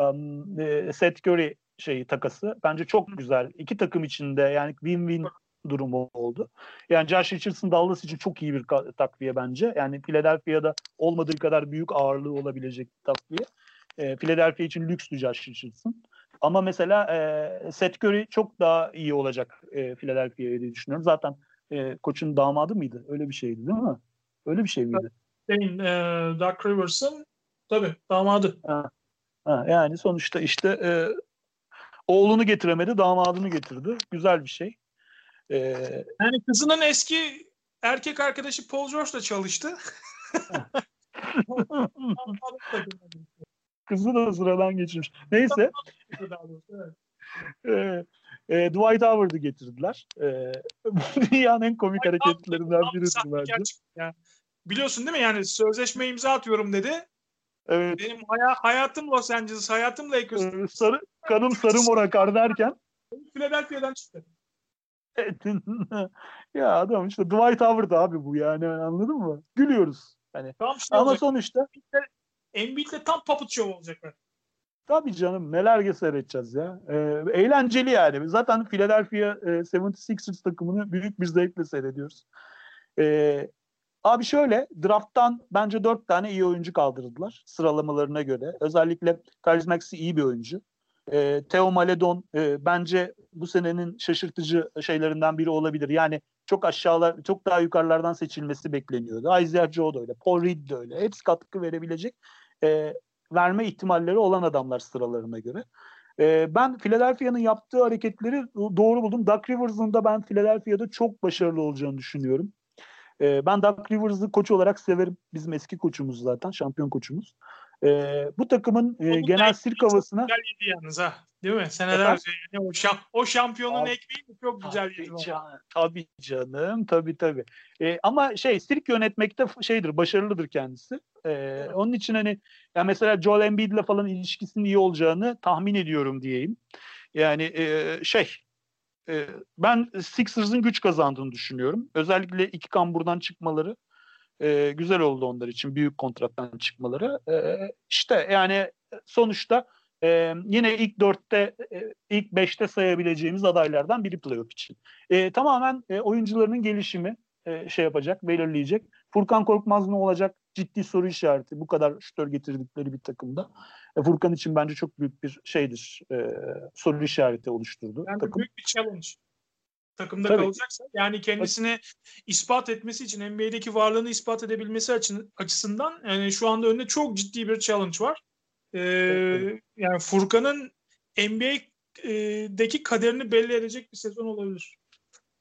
um, e, Seth Curry şeyi takası bence çok güzel. İki takım içinde yani win-win durumu oldu. Yani Josh Richardson Dallas için çok iyi bir takviye bence. Yani Philadelphia'da olmadığı kadar büyük ağırlığı olabilecek takviye. E, Philadelphia için lükstü Josh Richardson. Ama mesela e, Seth Curry çok daha iyi olacak e, Philadelphia'ya diye düşünüyorum. Zaten e, koçun damadı mıydı? Öyle bir şeydi değil mi? Öyle bir şey miydi? Şeyin, e, Doug Rivers'ın tabii damadı. Ha, ha, yani sonuçta işte e, oğlunu getiremedi, damadını getirdi. Güzel bir şey. E, yani kızının eski erkek arkadaşı Paul George'la çalıştı. [LAUGHS] [LAUGHS] Kızı da sıradan geçirmiş. Neyse. [LAUGHS] e, e, Dwight Howard'ı getirdiler. E, [LAUGHS] dünyanın en komik hareketlerinden birisi bence. Ya. Biliyorsun değil mi yani sözleşme imza atıyorum dedi. Evet. Benim haya, hayatım Los Angeles, hayatım Lakers. Ee, sarı, kanım sarı mor akar derken. Philadelphia'dan çıktı. [LAUGHS] ya adam işte Dwight Howard abi bu yani anladın mı? Gülüyoruz. Hani. Tamam, şey Ama olacak. sonuçta Embiid'le tam puppet show olacaklar. Tabii canım neler seyredeceğiz ya. Ee, eğlenceli yani. Zaten Philadelphia e, 76ers takımını büyük bir zevkle seyrediyoruz. Ee, abi şöyle drafttan bence dört tane iyi oyuncu kaldırdılar sıralamalarına göre. Özellikle Tyrese Maxey iyi bir oyuncu. Ee, Theo Maledon e, bence bu senenin şaşırtıcı şeylerinden biri olabilir. Yani çok aşağılar, çok daha yukarılardan seçilmesi bekleniyordu. Isaiah Joe da öyle, Paul Reed de öyle. Hepsi katkı verebilecek e, verme ihtimalleri olan adamlar sıralarına göre. E, ben Philadelphia'nın yaptığı hareketleri doğru buldum. Doug Rivers'ın da ben Philadelphia'da çok başarılı olacağını düşünüyorum. E, ben Doug Rivers'ı koç olarak severim. Bizim eski koçumuz zaten, şampiyon koçumuz. E, bu takımın e, genel sirk havasına... Güzel yedi yalnız ha. Değil mi? Senelerce yani o, şamp o şampiyonun Abi, ekmeği çok güzel tabii yedi. Can, tabii canım, tabii tabii. E, ama şey, sirk yönetmekte şeydir, başarılıdır kendisi. E, onun için hani ya mesela Joel Embiid'le falan ilişkisinin iyi olacağını tahmin ediyorum diyeyim. Yani e, şey, e, ben Sixers'ın güç kazandığını düşünüyorum. Özellikle iki kamburdan çıkmaları e, güzel oldu onlar için. Büyük kontrattan çıkmaları. E, işte yani sonuçta e, yine ilk dörtte, e, ilk beşte sayabileceğimiz adaylardan biri playoff için. E, tamamen e, oyuncularının gelişimi e, şey yapacak, belirleyecek. Furkan Korkmaz ne olacak? Ciddi soru işareti. Bu kadar şütör getirdikleri bir takımda. E, Furkan için bence çok büyük bir şeydir. E, soru işareti oluşturdu. Yani takım. büyük bir challenge. Takımda Tabii. kalacaksa yani kendisini ispat etmesi için NBA'deki varlığını ispat edebilmesi açı- açısından yani şu anda önünde çok ciddi bir challenge var. Ee, Evet, yani Furkan'ın NBA'deki kaderini belli edecek bir sezon olabilir.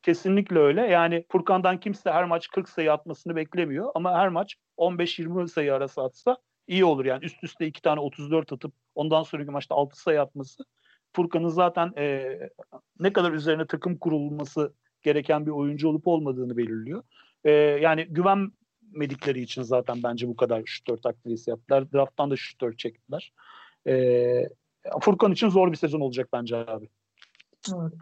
Kesinlikle öyle. Yani Furkan'dan kimse her maç 40 sayı atmasını beklemiyor ama her maç 15-20 sayı arası atsa iyi olur. Yani üst üste iki tane 34 atıp ondan sonraki maçta 6 sayı atması Furkan'ın zaten e, ne kadar üzerine takım kurulması gereken bir oyuncu olup olmadığını belirliyor. E, yani güvenmedikleri için zaten bence bu kadar şutör takviyesi yaptılar. Draft'tan da şutör çektiler. E, Furkan için zor bir sezon olacak bence abi. Evet.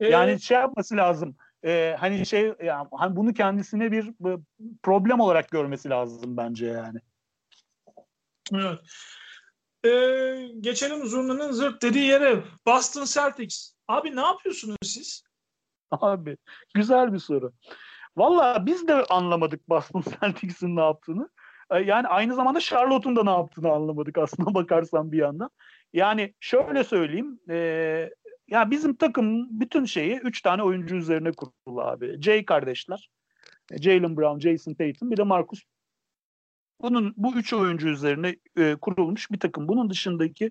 Ee, Yani şey yapması lazım. Ee, hani şey yani hani bunu kendisine bir, bir problem olarak görmesi lazım bence yani. Evet. Ee, geçelim Zurna'nın zırt dediği yere. Boston Celtics. Abi ne yapıyorsunuz siz? Abi güzel bir soru. Valla biz de anlamadık Boston [LAUGHS] Celtics'in ne yaptığını. Ee, Yani aynı zamanda Charlotte'un da ne yaptığını anlamadık [LAUGHS] aslına bakarsan bir yandan. Yani şöyle söyleyeyim. E, ya bizim takım bütün şeyi üç tane oyuncu üzerine kurulu abi. Jay kardeşler. e, Jalen Brown, Jason Tatum bir de Marcus. Bunun bu üç oyuncu üzerine e, kurulmuş bir takım. Bunun dışındaki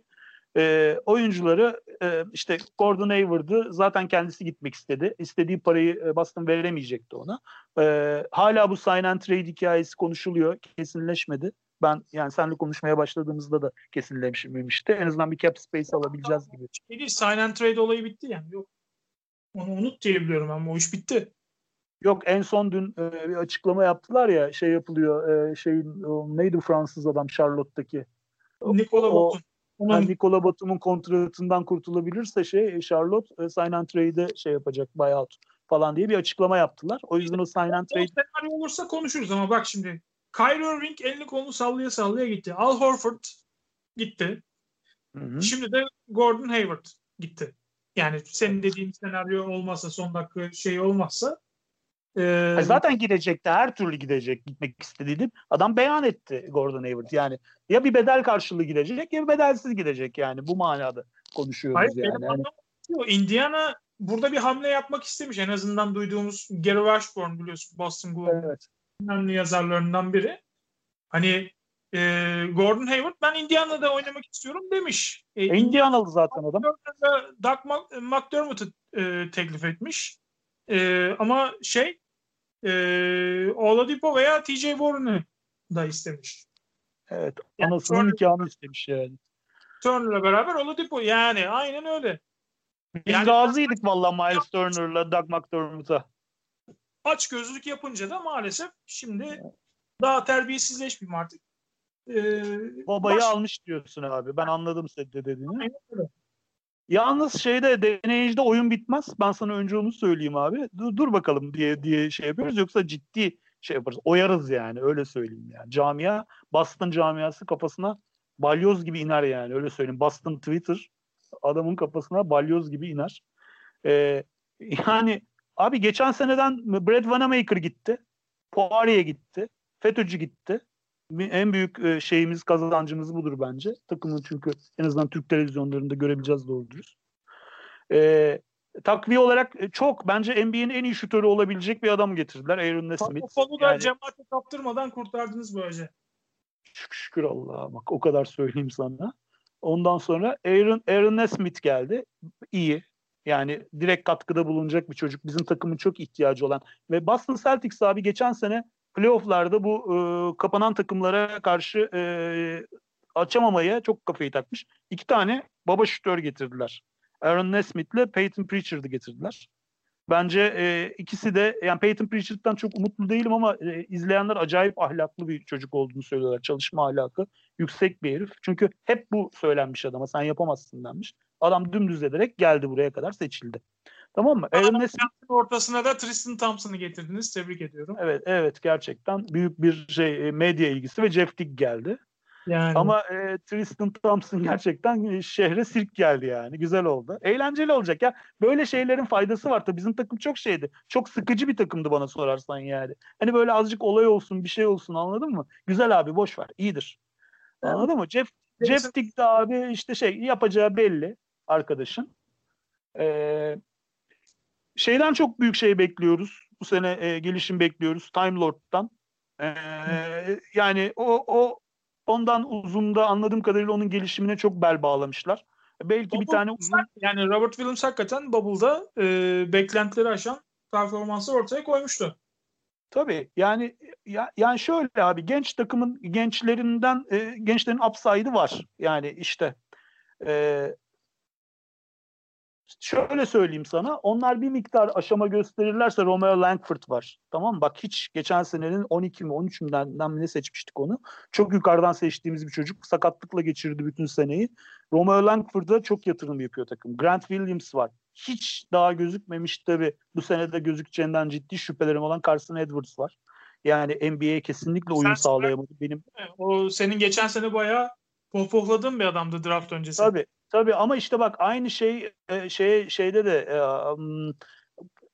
e, oyuncuları e, işte Gordon Hayward'ı zaten kendisi gitmek istedi. İstediği parayı e, Boston veremeyecekti ona. E, hala bu sign and trade hikayesi konuşuluyor. Kesinleşmedi. Ben yani seninle konuşmaya başladığımızda da kesinleşmemişti. En azından bir cap space alabileceğiz gibi. Şey sign and trade olayı bitti yani. Yok. Onu unut diye biliyorum ama o iş bitti. Yok en son dün e, bir açıklama yaptılar ya şey yapılıyor e, şeyin o, neydi Fransız adam Charlotte'daki Nikola Batum. Onun Yani Nikola Batum'un kontratından kurtulabilirse şey Charlotte e, sign and trade'e şey yapacak buyout falan diye bir açıklama yaptılar. O yüzden o sign and trade olursa konuşuruz ama bak şimdi. Kyrie Irving elini kolunu sallaya sallaya gitti. Al Horford gitti. Hı hı. Şimdi de Gordon Hayward gitti. Yani senin dediğin senaryo olmazsa son dakika şey olmazsa e, Ha, zaten gidecekti. Her türlü gidecek gitmek istediğini. Adam beyan etti Gordon Hayward. Yani ya bir bedel karşılığı gidecek ya bir bedelsiz gidecek yani. Bu manada konuşuyoruz Hayır, yani. benim anlamım şu, Indiana burada bir hamle yapmak istemiş. En azından duyduğumuz Gary Washburn biliyorsun Boston Globe'un evet. önemli yazarlarından biri. Hani e, Gordon Hayward ben Indiana'da oynamak istiyorum demiş. E, E, Indianalı zaten adam. Doug Mc- McDermott'ı e, teklif etmiş. E, ama şey e, Oladipo veya TJ Warren'ı da istemiş. Evet. Yani Anasının sonra- nikahını istemiş yani. Turner'la beraber Oladipo yani aynen öyle. Biz Yani- razıydık valla Miles Turner'la Doug McDermott'a. Aç gözlük yapınca da maalesef şimdi daha terbiyesizleşmeyeyim artık. E, Babayı baş- almış diyorsun abi. Ben anladım senin de dediğini. Aynen öyle. Yalnız şeyde deneyicide oyun bitmez. Ben sana önce onu söyleyeyim abi. Dur, dur bakalım diye diye şey yapıyoruz. Yoksa ciddi şey yaparız. Oyarız yani öyle söyleyeyim yani. Camia Boston camiası kafasına balyoz gibi iner yani öyle söyleyeyim. Boston Twitter adamın kafasına balyoz gibi iner. Ee, yani abi geçen seneden Brad Wanamaker gitti. Poirier gitti. FETÖ'cü gitti. En büyük e, şeyimiz kazancımız budur bence. Takımın çünkü en azından Türk televizyonlarında görebileceğiz doğru dürüst. Ee, takviye olarak e, çok bence NBA'nin en iyi şutörü olabilecek bir adam getirdiler. Aaron Nesmith. Topu da Yani- cemaate kaptırmadan kurtardınız böylece. Şükür Allah'a bak o kadar söyleyeyim sana. Ondan sonra Aaron, Aaron Nesmith geldi. İyi. Yani direkt katkıda bulunacak bir çocuk. Bizim takımın çok ihtiyacı olan. Ve Boston Celtics abi geçen sene playofflarda bu e, kapanan takımlara karşı e, açamamaya çok kafayı takmış. İki tane baba şütör getirdiler. Aaron Nesmith ile Peyton Pritchard'ı getirdiler. Bence e, ikisi de yani Peyton Pritchard'dan çok umutlu değilim ama e, izleyenler acayip ahlaklı bir çocuk olduğunu söylüyorlar. Çalışma ahlakı yüksek bir herif. Çünkü hep bu söylenmiş adama sen yapamazsın denmiş. Adam dümdüz ederek geldi buraya kadar seçildi. Tamam mı? Aaron Nesmith'in ortasına da Tristan Thompson'ı getirdiniz. Tebrik ediyorum. Evet, evet gerçekten büyük bir şey medya ilgisi ve Jeff Dick geldi. Yani. Ama e, Tristan Thompson gerçekten e, şehre sirk geldi yani. Güzel oldu. Eğlenceli olacak ya. Böyle şeylerin faydası var. Tabii bizim takım çok şeydi. Çok sıkıcı bir takımdı bana sorarsan yani. Hani böyle azıcık olay olsun, bir şey olsun anladın mı? Güzel abi boş ver. İyidir. Anladın evet. mı? Jeff, Jeff Dick de abi işte şey yapacağı belli arkadaşın. Ee, şeyden çok büyük şey bekliyoruz. Bu sene e, gelişim bekliyoruz. Time Lord'dan. Ee, yani o, o Ondan uzunda anladığım kadarıyla onun gelişimine çok bel bağlamışlar. Belki Bubble, bir tane uzun... Yani Robert Williams hakikaten Bubble'da e, beklentileri aşan performansı ortaya koymuştu. Tabii yani ya, yani şöyle abi genç takımın gençlerinden e, gençlerin upside'ı var. Yani işte e, şöyle söyleyeyim sana. Onlar bir miktar aşama gösterirlerse Romeo Langford var. Tamam mı? Bak hiç geçen senenin 12 mi 13 münden mi ne seçmiştik onu. Çok yukarıdan seçtiğimiz bir çocuk. Sakatlıkla geçirdi bütün seneyi. Romeo Langford'a çok yatırım yapıyor takım. Grant Williams var. Hiç daha gözükmemiş tabii. Bu senede gözükeceğinden ciddi şüphelerim olan Carson Edwards var. Yani NBA'ye kesinlikle uyum Sen sağlayamadı. Benim o senin geçen sene bayağı pohpohladığın bir adamdı draft öncesi. Tabii. Tabii ama işte bak aynı şey şey şeyde de e,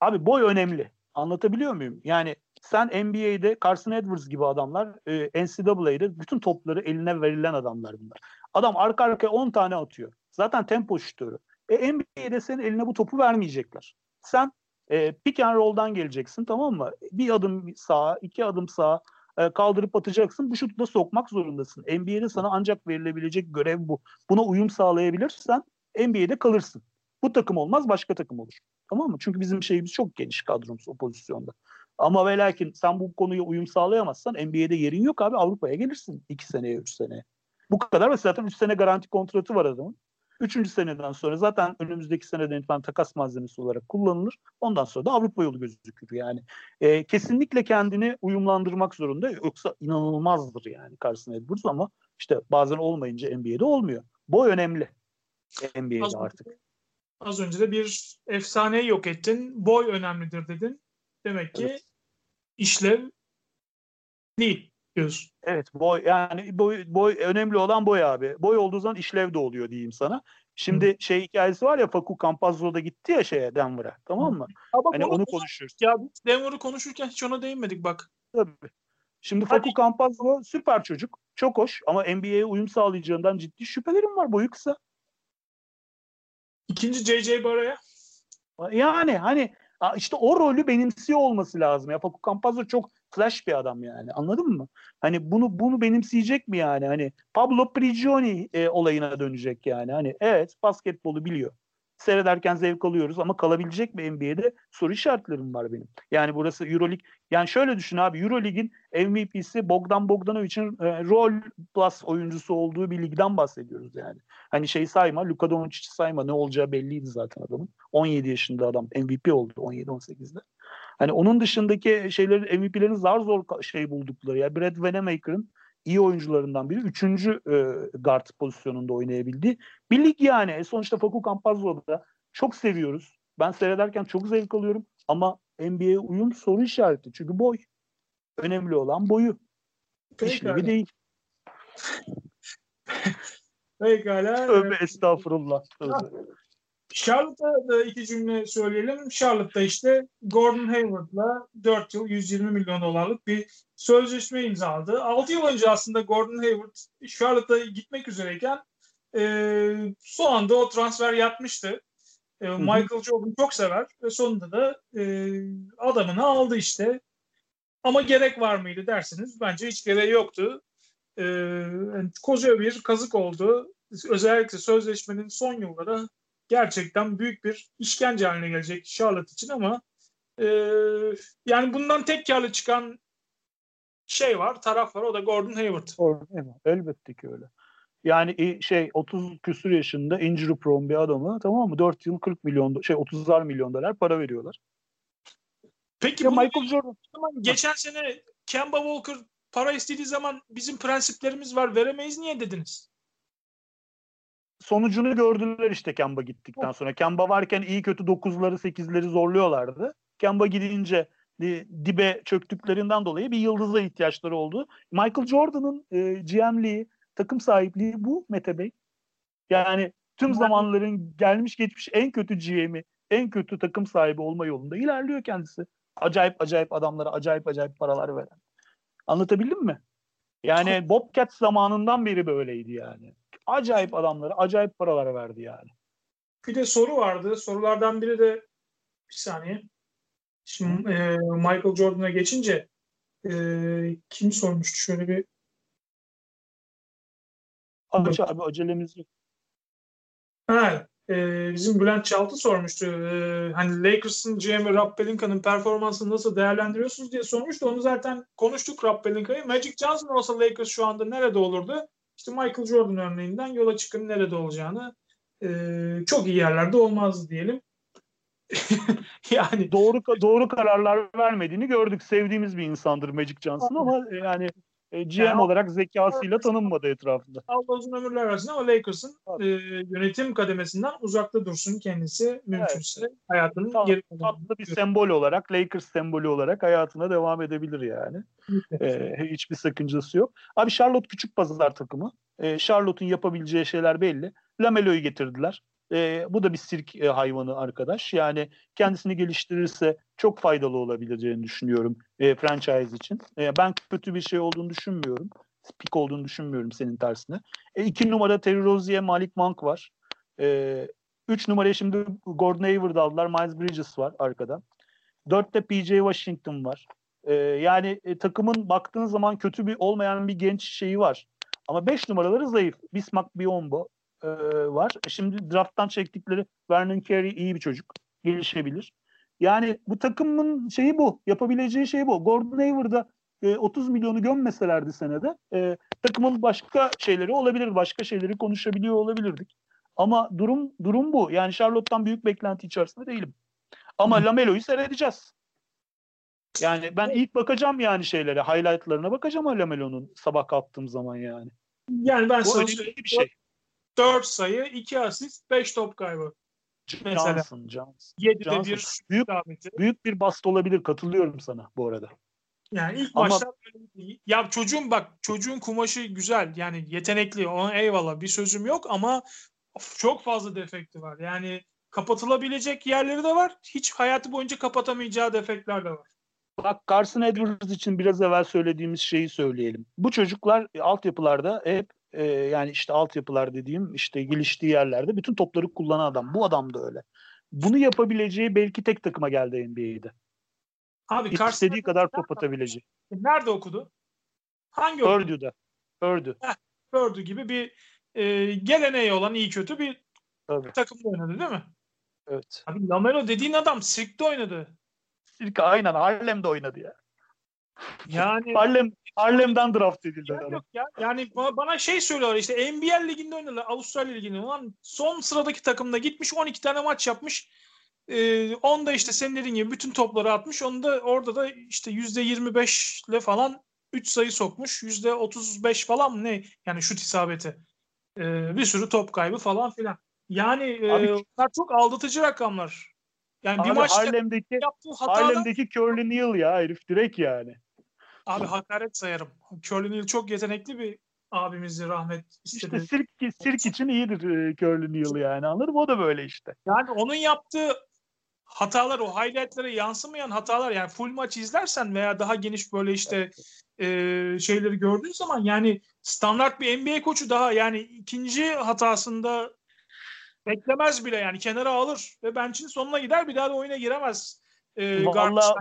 abi boy önemli. Anlatabiliyor muyum? Yani sen NBA'de Carson Edwards gibi adamlar e, NCAA'de bütün topları eline verilen adamlar bunlar. Adam arka arkaya 10 tane atıyor. Zaten tempo şutörü. E, NBA'de senin eline bu topu vermeyecekler. Sen e, pick and roll'dan geleceksin tamam mı? Bir adım sağa, iki adım sağa, e, kaldırıp atacaksın. Bu şutu da sokmak zorundasın. NBA'de sana ancak verilebilecek görev bu. Buna uyum sağlayabilirsen NBA'de kalırsın. Bu takım olmaz başka takım olur. Tamam mı? Çünkü bizim şeyimiz çok geniş kadromuz o pozisyonda. Ama ve lakin sen bu konuya uyum sağlayamazsan NBA'de yerin yok abi Avrupa'ya gelirsin 2 seneye 3 seneye. Bu kadar ve zaten 3 sene garanti kontratı var adamın. Üçüncü seneden sonra zaten önümüzdeki seneden itibaren takas malzemesi olarak kullanılır. Ondan sonra da Avrupa yolu gözükür yani. E, kesinlikle kendini uyumlandırmak zorunda. Yoksa inanılmazdır yani Carson Edwards ama işte bazen olmayınca NBA'de olmuyor. Boy önemli NBA'de az artık. az önce de bir efsaneyi yok ettin. Boy önemlidir dedin. Demek ki evet. işlev değil diyorsun. Evet boy yani boy, boy önemli olan boy abi. Boy olduğu zaman işlev de oluyor diyeyim sana. Şimdi Hı. şey hikayesi var ya Faku Campazzo da gitti ya şeye Denver'a tamam mı? Ama hani onu konuşuyoruz. Ya Denver'ı konuşurken hiç ona değinmedik bak. Tabii. Şimdi Hadi. Faku Campazzo süper çocuk. Çok hoş ama NBA'ye uyum sağlayacağından ciddi şüphelerim var. Boyu kısa. İkinci JJ Bara'ya? Yani hani işte o rolü benimsiyor olması lazım. Ya Faku Campazzo çok flash bir adam yani. Anladın mı? Hani bunu bunu benimseyecek mi yani? Hani Pablo Prigioni e, olayına dönecek yani. Hani evet basketbolu biliyor. Seyrederken zevk alıyoruz ama kalabilecek mi NBA'de soru işaretlerim var benim. Yani burası EuroLeague. Yani şöyle düşün abi EuroLeague'in MVP'si Bogdan Bogdanovic'in e, rol plus oyuncusu olduğu bir ligden bahsediyoruz yani. Hani şey sayma, Luka Doncic'i sayma ne olacağı belliydi zaten adamın. 17 yaşında adam MVP oldu 17-18'de. Hani onun dışındaki şeylerin MVP'lerin zar zor şey buldukları. Ya Brad Vanamaker'ın iyi oyuncularından biri. Üçüncü e, guard pozisyonunda oynayabildi. Bir lig yani. E sonuçta Faku Campazzo'da da çok seviyoruz. Ben seyrederken çok zevk alıyorum. Ama NBA'ye uyum soru işareti. Çünkü boy. Önemli olan boyu. İşlevi değil. Pekala. Tövbe estağfurullah. Tövbe. Charlotte'a da iki cümle söyleyelim. Charlotte'da işte Gordon Hayward'la 4 yıl 120 milyon dolarlık bir sözleşme imzaladı. 6 yıl önce aslında Gordon Hayward Charlotte'a gitmek üzereyken e, son anda o transfer yapmıştı. E, Michael Jordan çok sever ve sonunda da e, adamını aldı işte. Ama gerek var mıydı derseniz bence hiç gereği yoktu. e, koca bir kazık oldu. Özellikle sözleşmenin son yılları gerçekten büyük bir işkence haline gelecek Charlotte için ama e, yani bundan tek karlı çıkan şey var, taraf var. O da Gordon Hayward. Gordon Hayward. Elbette ki öyle. Yani şey 30 küsur yaşında injury prone bir adamı tamam mı? 4 yıl 40 milyon şey 30'ar milyon dolar para veriyorlar. Peki ya Michael Jordan geçen sene Kemba Walker para istediği zaman bizim prensiplerimiz var veremeyiz niye dediniz? Sonucunu gördüler işte Kemba gittikten sonra. Kemba varken iyi kötü 9'ları 8'leri zorluyorlardı. Kemba gidince dibe çöktüklerinden dolayı bir yıldıza ihtiyaçları oldu. Michael Jordan'ın e, GM'liği, takım sahipliği bu Mete Bey. Yani tüm zamanların gelmiş geçmiş en kötü GM'i, en kötü takım sahibi olma yolunda ilerliyor kendisi. Acayip acayip adamlara acayip acayip paralar veren. Anlatabildim mi? Yani Bobcat zamanından beri böyleydi yani. Acayip adamlara acayip paralar verdi yani. Bir de soru vardı. Sorulardan biri de bir saniye. Şimdi e, Michael Jordan'a geçince e, kim sormuştu? Şöyle bir Aç abi acelemiz yok. Ha, e, bizim Bülent Çaltı sormuştu. E, hani Lakers'ın GM'i Rob Pelinka'nın performansını nasıl değerlendiriyorsunuz diye sormuştu. Onu zaten konuştuk Rob Pelinka'yı. Magic Johnson olsa Lakers şu anda nerede olurdu? İşte Michael Jordan örneğinden yola çıkın nerede olacağını e, çok iyi yerlerde olmazdı diyelim. [LAUGHS] yani doğru doğru kararlar vermediğini gördük. Sevdiğimiz bir insandır Magic Johnson ama yani e, GM yani, olarak zekasıyla tanınmadı etrafında. Allah uzun ömürler versin ama Lakers'ın e, yönetim kademesinden uzakta dursun kendisi mümkünse evet. hayatının Tatlı, geri tatlı bir sembol olarak Lakers sembolü olarak hayatına devam edebilir yani. e, hiçbir sakıncası yok. Abi Charlotte küçük pazar takımı. E, Charlotte'un yapabileceği şeyler belli. Lamelo'yu getirdiler. E, bu da bir sirk e, hayvanı arkadaş. Yani kendisini geliştirirse çok faydalı olabileceğini düşünüyorum e, franchise için. E, ben kötü bir şey olduğunu düşünmüyorum. Pik olduğunu düşünmüyorum senin tersine. E, iki numara Terry Rozier, Malik Monk var. E, üç numaraya şimdi Gordon Hayward aldılar. Miles Bridges var arkada. Dörtte PJ Washington var. E, yani e, takımın baktığın zaman kötü bir olmayan bir genç şeyi var. Ama 5 numaraları zayıf. Bismack Biombo, e, var. Şimdi drafttan çektikleri Vernon Carey iyi bir çocuk. Gelişebilir. Yani bu takımın şeyi bu. Yapabileceği şey bu. Gordon Hayward'a e, 30 milyonu gömmeselerdi senede e, takımın başka şeyleri olabilir. Başka şeyleri konuşabiliyor olabilirdik. Ama durum durum bu. Yani Charlotte'tan büyük beklenti içerisinde değilim. Ama. Lamelo'yu seyredeceğiz. Yani ben ilk bakacağım yani şeylere, highlightlarına bakacağım Lamelo'nun sabah kalktığım zaman yani. Yani ben Bu sana bir şey. 4 sayı, 2 asist, 5 top kaybı. Mesela. Johnson, Johnson. 7'de Johnson. bir büyük, büyük bir bast olabilir. Katılıyorum sana bu arada. Yani ilk Ama... maçta ya çocuğun bak çocuğun kumaşı güzel yani yetenekli ona eyvallah bir sözüm yok ama çok fazla defekti var. Yani kapatılabilecek yerleri de var. Hiç hayatı boyunca kapatamayacağı defektler de var. Bak Carson Edwards için biraz evvel söylediğimiz şeyi söyleyelim. Bu çocuklar altyapılarda hep e, yani işte altyapılar dediğim işte geliştiği yerlerde bütün topları kullanan adam. Bu adam da öyle. Bunu yapabileceği belki tek takıma geldi NBA'de. Abi istediği kadar top atabilecek. Nerede okudu? Hangi Purdue'da. Purdue. Heh, Purdue gibi bir e, geleneği olan iyi kötü bir Tabii. takımda oynadı değil mi? Evet. Abi Lamelo dediğin adam Sirk'te oynadı. Sirk aynen Harlem'de oynadı ya. Yani Harlem Harlem'den draft edildi. Ya yok ya. Yani bana şey söylüyorlar işte NBL liginde oynadılar. Avustralya liginde. Ulan son sıradaki takımda gitmiş 12 tane maç yapmış. Ee, onda işte senin dediğin gibi bütün topları atmış. Onda orada da işte %25 ile falan 3 sayı sokmuş. %35 falan ne? Yani şut isabeti. Ee, bir sürü top kaybı falan filan. Yani e, bunlar çok aldatıcı rakamlar. Yani Abi bir maçta Harlem'deki. Harlem'deki Curly Neal ya herif direkt yani. Abi hakaret sayarım. Curly çok yetenekli bir abimizdi rahmet istedi. İşte sirk, sirk için iyidir e, Curly Neal yani anladın mı? O da böyle işte. Yani onun yaptığı hatalar o highlightlara yansımayan hatalar yani full maç izlersen veya daha geniş böyle işte e, şeyleri gördüğün zaman yani standart bir NBA koçu daha yani ikinci hatasında beklemez bile yani kenara alır ve bench'in sonuna gider bir daha da oyuna giremez. E, Vallahi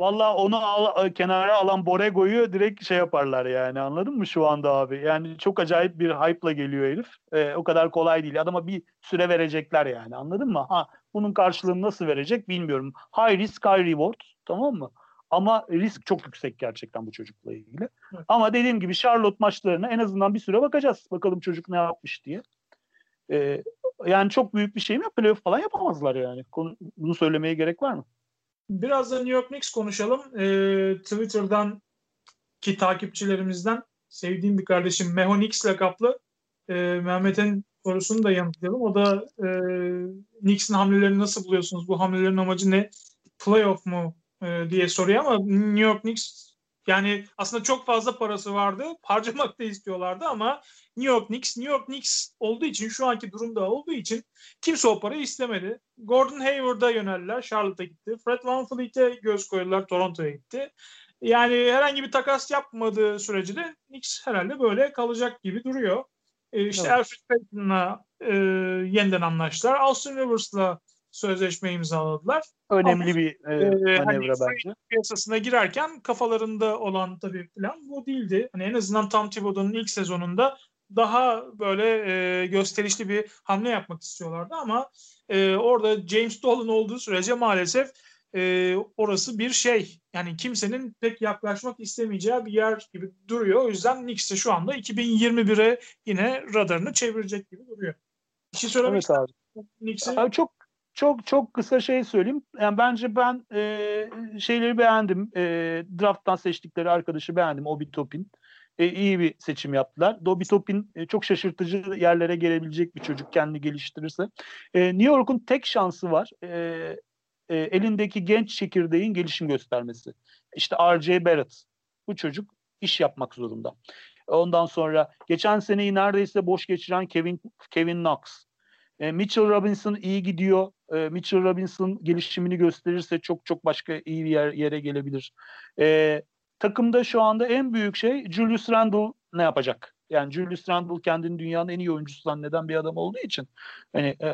Valla onu al, kenara alan Borego'yu direkt şey yaparlar yani anladın mı şu anda abi? Yani çok acayip bir hype'la geliyor herif. Ee, o kadar kolay değil. Adama bir süre verecekler yani anladın mı? Ha bunun karşılığını nasıl verecek bilmiyorum. High risk high reward tamam mı? Ama risk çok yüksek gerçekten bu çocukla ilgili. Evet. Ama dediğim gibi Charlotte maçlarına en azından bir süre bakacağız. Bakalım çocuk ne yapmış diye. Ee, yani çok büyük bir şey mi? Playoff falan yapamazlar yani. Bunu söylemeye gerek var mı? Biraz da New York Knicks konuşalım. Ee, Twitter'dan ki takipçilerimizden sevdiğim bir kardeşim Meho Knicks lakaplı e, Mehmet'in sorusunu da yanıtlayalım. O da e, Knicks'in hamlelerini nasıl buluyorsunuz? Bu hamlelerin amacı ne? Playoff mu e, diye soruyor ama New York Knicks yani aslında çok fazla parası vardı. [LAUGHS] Harcamak da istiyorlardı ama New York Knicks, New York Knicks olduğu için şu anki durumda olduğu için kimse o parayı istemedi. Gordon Hayward'a yöneldiler. Charlotte'a gitti. Fred VanVleet'e göz koydular. Toronto'ya gitti. Yani herhangi bir takas yapmadığı sürece de Knicks herhalde böyle kalacak gibi duruyor. Ee, işte evet. Alfred Payton'la e, yeniden anlaştılar. Austin Rivers'la sözleşme imzaladılar. Önemli Ama, bir e, e hani manevra hani, bence. Piyasasına girerken kafalarında olan tabii plan bu değildi. Hani en azından Tom Thibodeau'nun ilk sezonunda daha böyle e, gösterişli bir hamle yapmak istiyorlardı ama e, orada James Dolan olduğu sürece maalesef e, orası bir şey. Yani kimsenin pek yaklaşmak istemeyeceği bir yer gibi duruyor. O yüzden Knicks de şu anda 2021'e yine radarını çevirecek gibi duruyor. Bir şey söylemek evet abi. Knicks'i... Çok çok çok kısa şey söyleyeyim. Yani bence ben e, şeyleri beğendim. E, draft'tan seçtikleri arkadaşı beğendim. Obi Topin. E, iyi bir seçim yaptılar. Dobi Topin e, çok şaşırtıcı yerlere gelebilecek bir çocuk kendi geliştirirse. E, New York'un tek şansı var. E, e, elindeki genç çekirdeğin gelişim göstermesi. İşte R.J. Barrett. Bu çocuk iş yapmak zorunda. Ondan sonra geçen seneyi neredeyse boş geçiren Kevin Kevin Knox. E, Mitchell Robinson iyi gidiyor. E, Mitchell Robinson gelişimini gösterirse çok çok başka iyi bir yer, yere gelebilir. E, takımda şu anda en büyük şey Julius Randle ne yapacak? Yani Julius Randle kendini dünyanın en iyi oyuncusu zanneden bir adam olduğu için hani e,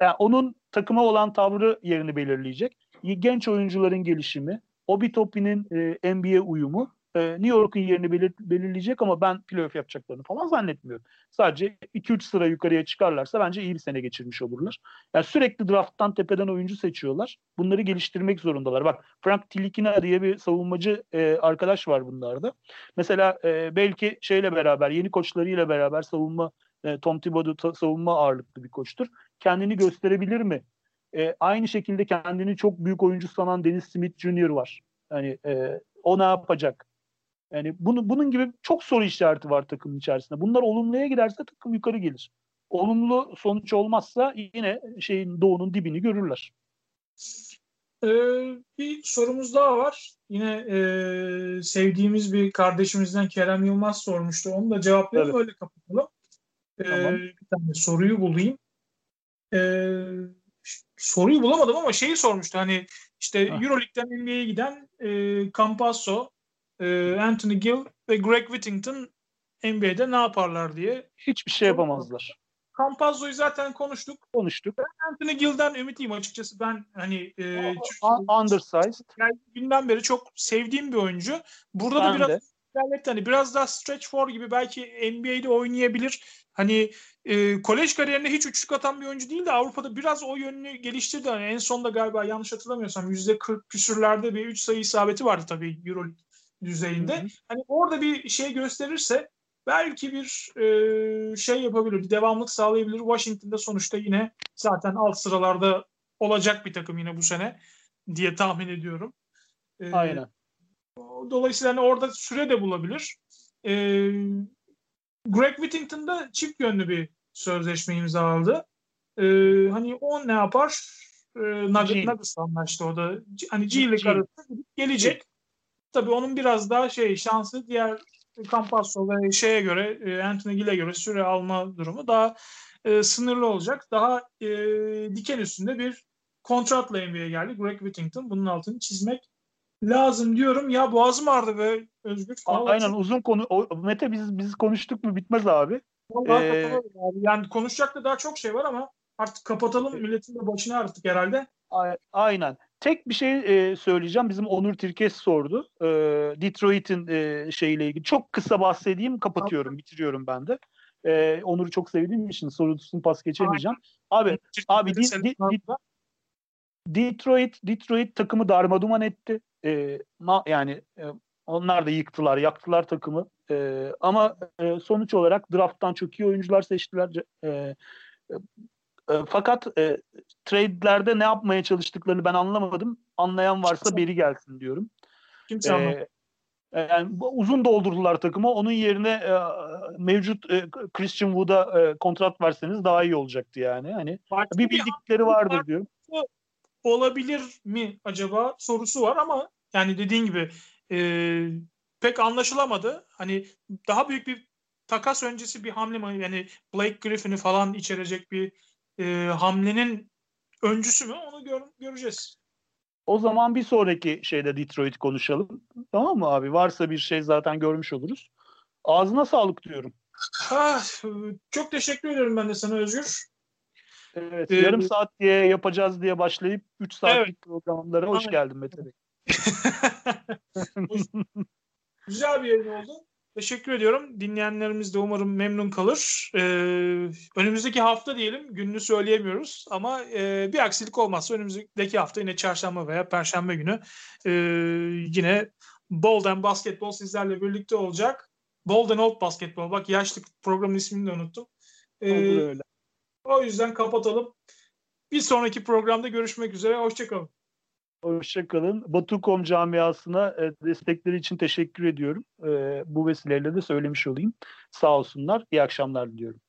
yani onun takıma olan tavrı yerini belirleyecek. Genç oyuncuların gelişimi, Obi Toppin'in e, NBA uyumu e, New York'un yerini belir, belirleyecek ama ben playoff yapacaklarını falan zannetmiyorum. Sadece 2-3 sıra yukarıya çıkarlarsa bence iyi bir sene geçirmiş olurlar. Yani sürekli drafttan tepeden oyuncu seçiyorlar. Bunları geliştirmek zorundalar. Bak Frank Tilikina diye bir savunmacı e, arkadaş var bunlarda. Mesela e, belki şeyle beraber yeni koçlarıyla beraber savunma e, Tom Thibodeau savunma ağırlıklı bir koçtur. Kendini gösterebilir mi? E, aynı şekilde kendini çok büyük oyuncu sanan Dennis Smith Jr. var. Yani e, o ne yapacak? Yani bunu, bunun gibi çok soru işareti var takımın içerisinde. Bunlar olumluya giderse takım yukarı gelir. Olumlu sonuç olmazsa yine şeyin doğunun dibini görürler. Ee, bir sorumuz daha var. Yine e, sevdiğimiz bir kardeşimizden Kerem Yılmaz sormuştu. Onu da cevaplayalım evet. öyle kapatalım. Ee, tamam. Bir tane soruyu bulayım. Ee, soruyu bulamadım ama şeyi sormuştu. Hani işte ha. Euroleague'den NBA'ye giden e, Campasso e, Anthony Gill ve Greg Whittington NBA'de ne yaparlar diye. Hiçbir şey yapamazlar. Campazzo'yu zaten konuştuk. Konuştuk. Ben Anthony Gill'den ümitliyim açıkçası. Ben hani e, undersized. Yani günden beri çok sevdiğim bir oyuncu. Burada ben da biraz ilerletti. Hani biraz daha stretch four gibi belki NBA'de oynayabilir. Hani e, kolej kariyerinde hiç üçlük atan bir oyuncu değil de Avrupa'da biraz o yönünü geliştirdi. Hani en sonunda galiba yanlış hatırlamıyorsam %40 küsürlerde bir 3 sayı isabeti vardı tabii Euroleague düzeyinde. Hı hı. Hani orada bir şey gösterirse belki bir e, şey yapabilir, bir devamlık sağlayabilir. Washington'da sonuçta yine zaten alt sıralarda olacak bir takım yine bu sene diye tahmin ediyorum. E, Aynen. Dolayısıyla hani orada süre de bulabilir. E, Greg Whittington'da çift yönlü bir sözleşme imzaladı. E, hani o ne yapar? E, Nuggets anlaştı o da. Hani G ile arasında gelecek. Tabii onun biraz daha şey şansı diğer Campasso ve şeye göre e, Anthony Gill'e göre süre alma durumu daha e, sınırlı olacak. Daha e, diken üstünde bir kontratla NBA'ye geldi Greg Whittington. Bunun altını çizmek lazım diyorum. Ya boğazım ağrıdı be Özgür. Vallahi Aynen uzun konu. O, Mete biz biz konuştuk mu bitmez abi. Vallahi ee... Yani konuşacak da daha çok şey var ama artık kapatalım. Milletin de başını ağrıttık herhalde. Aynen. Tek bir şey e, söyleyeceğim. Bizim Onur Tirkes sordu. E, Detroit'in e, şeyiyle ilgili. Çok kısa bahsedeyim, kapatıyorum, bitiriyorum ben de. E, Onur'u çok sevdiğim için sorusunu pas geçemeyeceğim. Abi, abi di, di, di, Detroit Detroit takımı darmaduman etti. E, ma, yani e, onlar da yıktılar, yaktılar takımı. E, ama e, sonuç olarak drafttan çok iyi oyuncular seçtiler. E, e, fakat e, trade'lerde ne yapmaya çalıştıklarını ben anlamadım. Anlayan varsa beri gelsin diyorum. Kimse anlamadı. Yani uzun doldurdular takımı. Onun yerine e, mevcut e, Christian Wood'a e, kontrat verseniz daha iyi olacaktı yani. Hani Farklı bir bildikleri vardır farklı diyorum. olabilir mi acaba sorusu var ama yani dediğin gibi e, pek anlaşılamadı. Hani daha büyük bir takas öncesi bir hamle mi? Yani Blake Griffin'i falan içerecek bir e, hamlenin öncüsü mü? Onu gör, göreceğiz. O zaman bir sonraki şeyde Detroit konuşalım. Tamam mı abi? Varsa bir şey zaten görmüş oluruz. Ağzına sağlık diyorum. Ah, çok teşekkür ederim ben de sana Özgür. Evet, Ee, yarım saat diye yapacağız diye başlayıp 3 saatlik Evet. programlara hoş Aynen. geldin Mete Bey. [LAUGHS] Güzel bir yayın oldu. Teşekkür ediyorum. Dinleyenlerimiz de umarım memnun kalır. Ee, önümüzdeki hafta diyelim. Gününü söyleyemiyoruz ama e, bir aksilik olmazsa önümüzdeki hafta yine çarşamba veya perşembe günü e, yine Bolden Basketbol sizlerle birlikte olacak. Bolden Old Basketbol. Bak yaşlık programın ismini de unuttum. Ee, öyle. o yüzden kapatalım. Bir sonraki programda görüşmek üzere. Hoşçakalın. Hoşçakalın. Batu.com camiasına e, destekleri için teşekkür ediyorum. E, bu vesileyle de söylemiş olayım. Sağ olsunlar. İyi akşamlar diliyorum.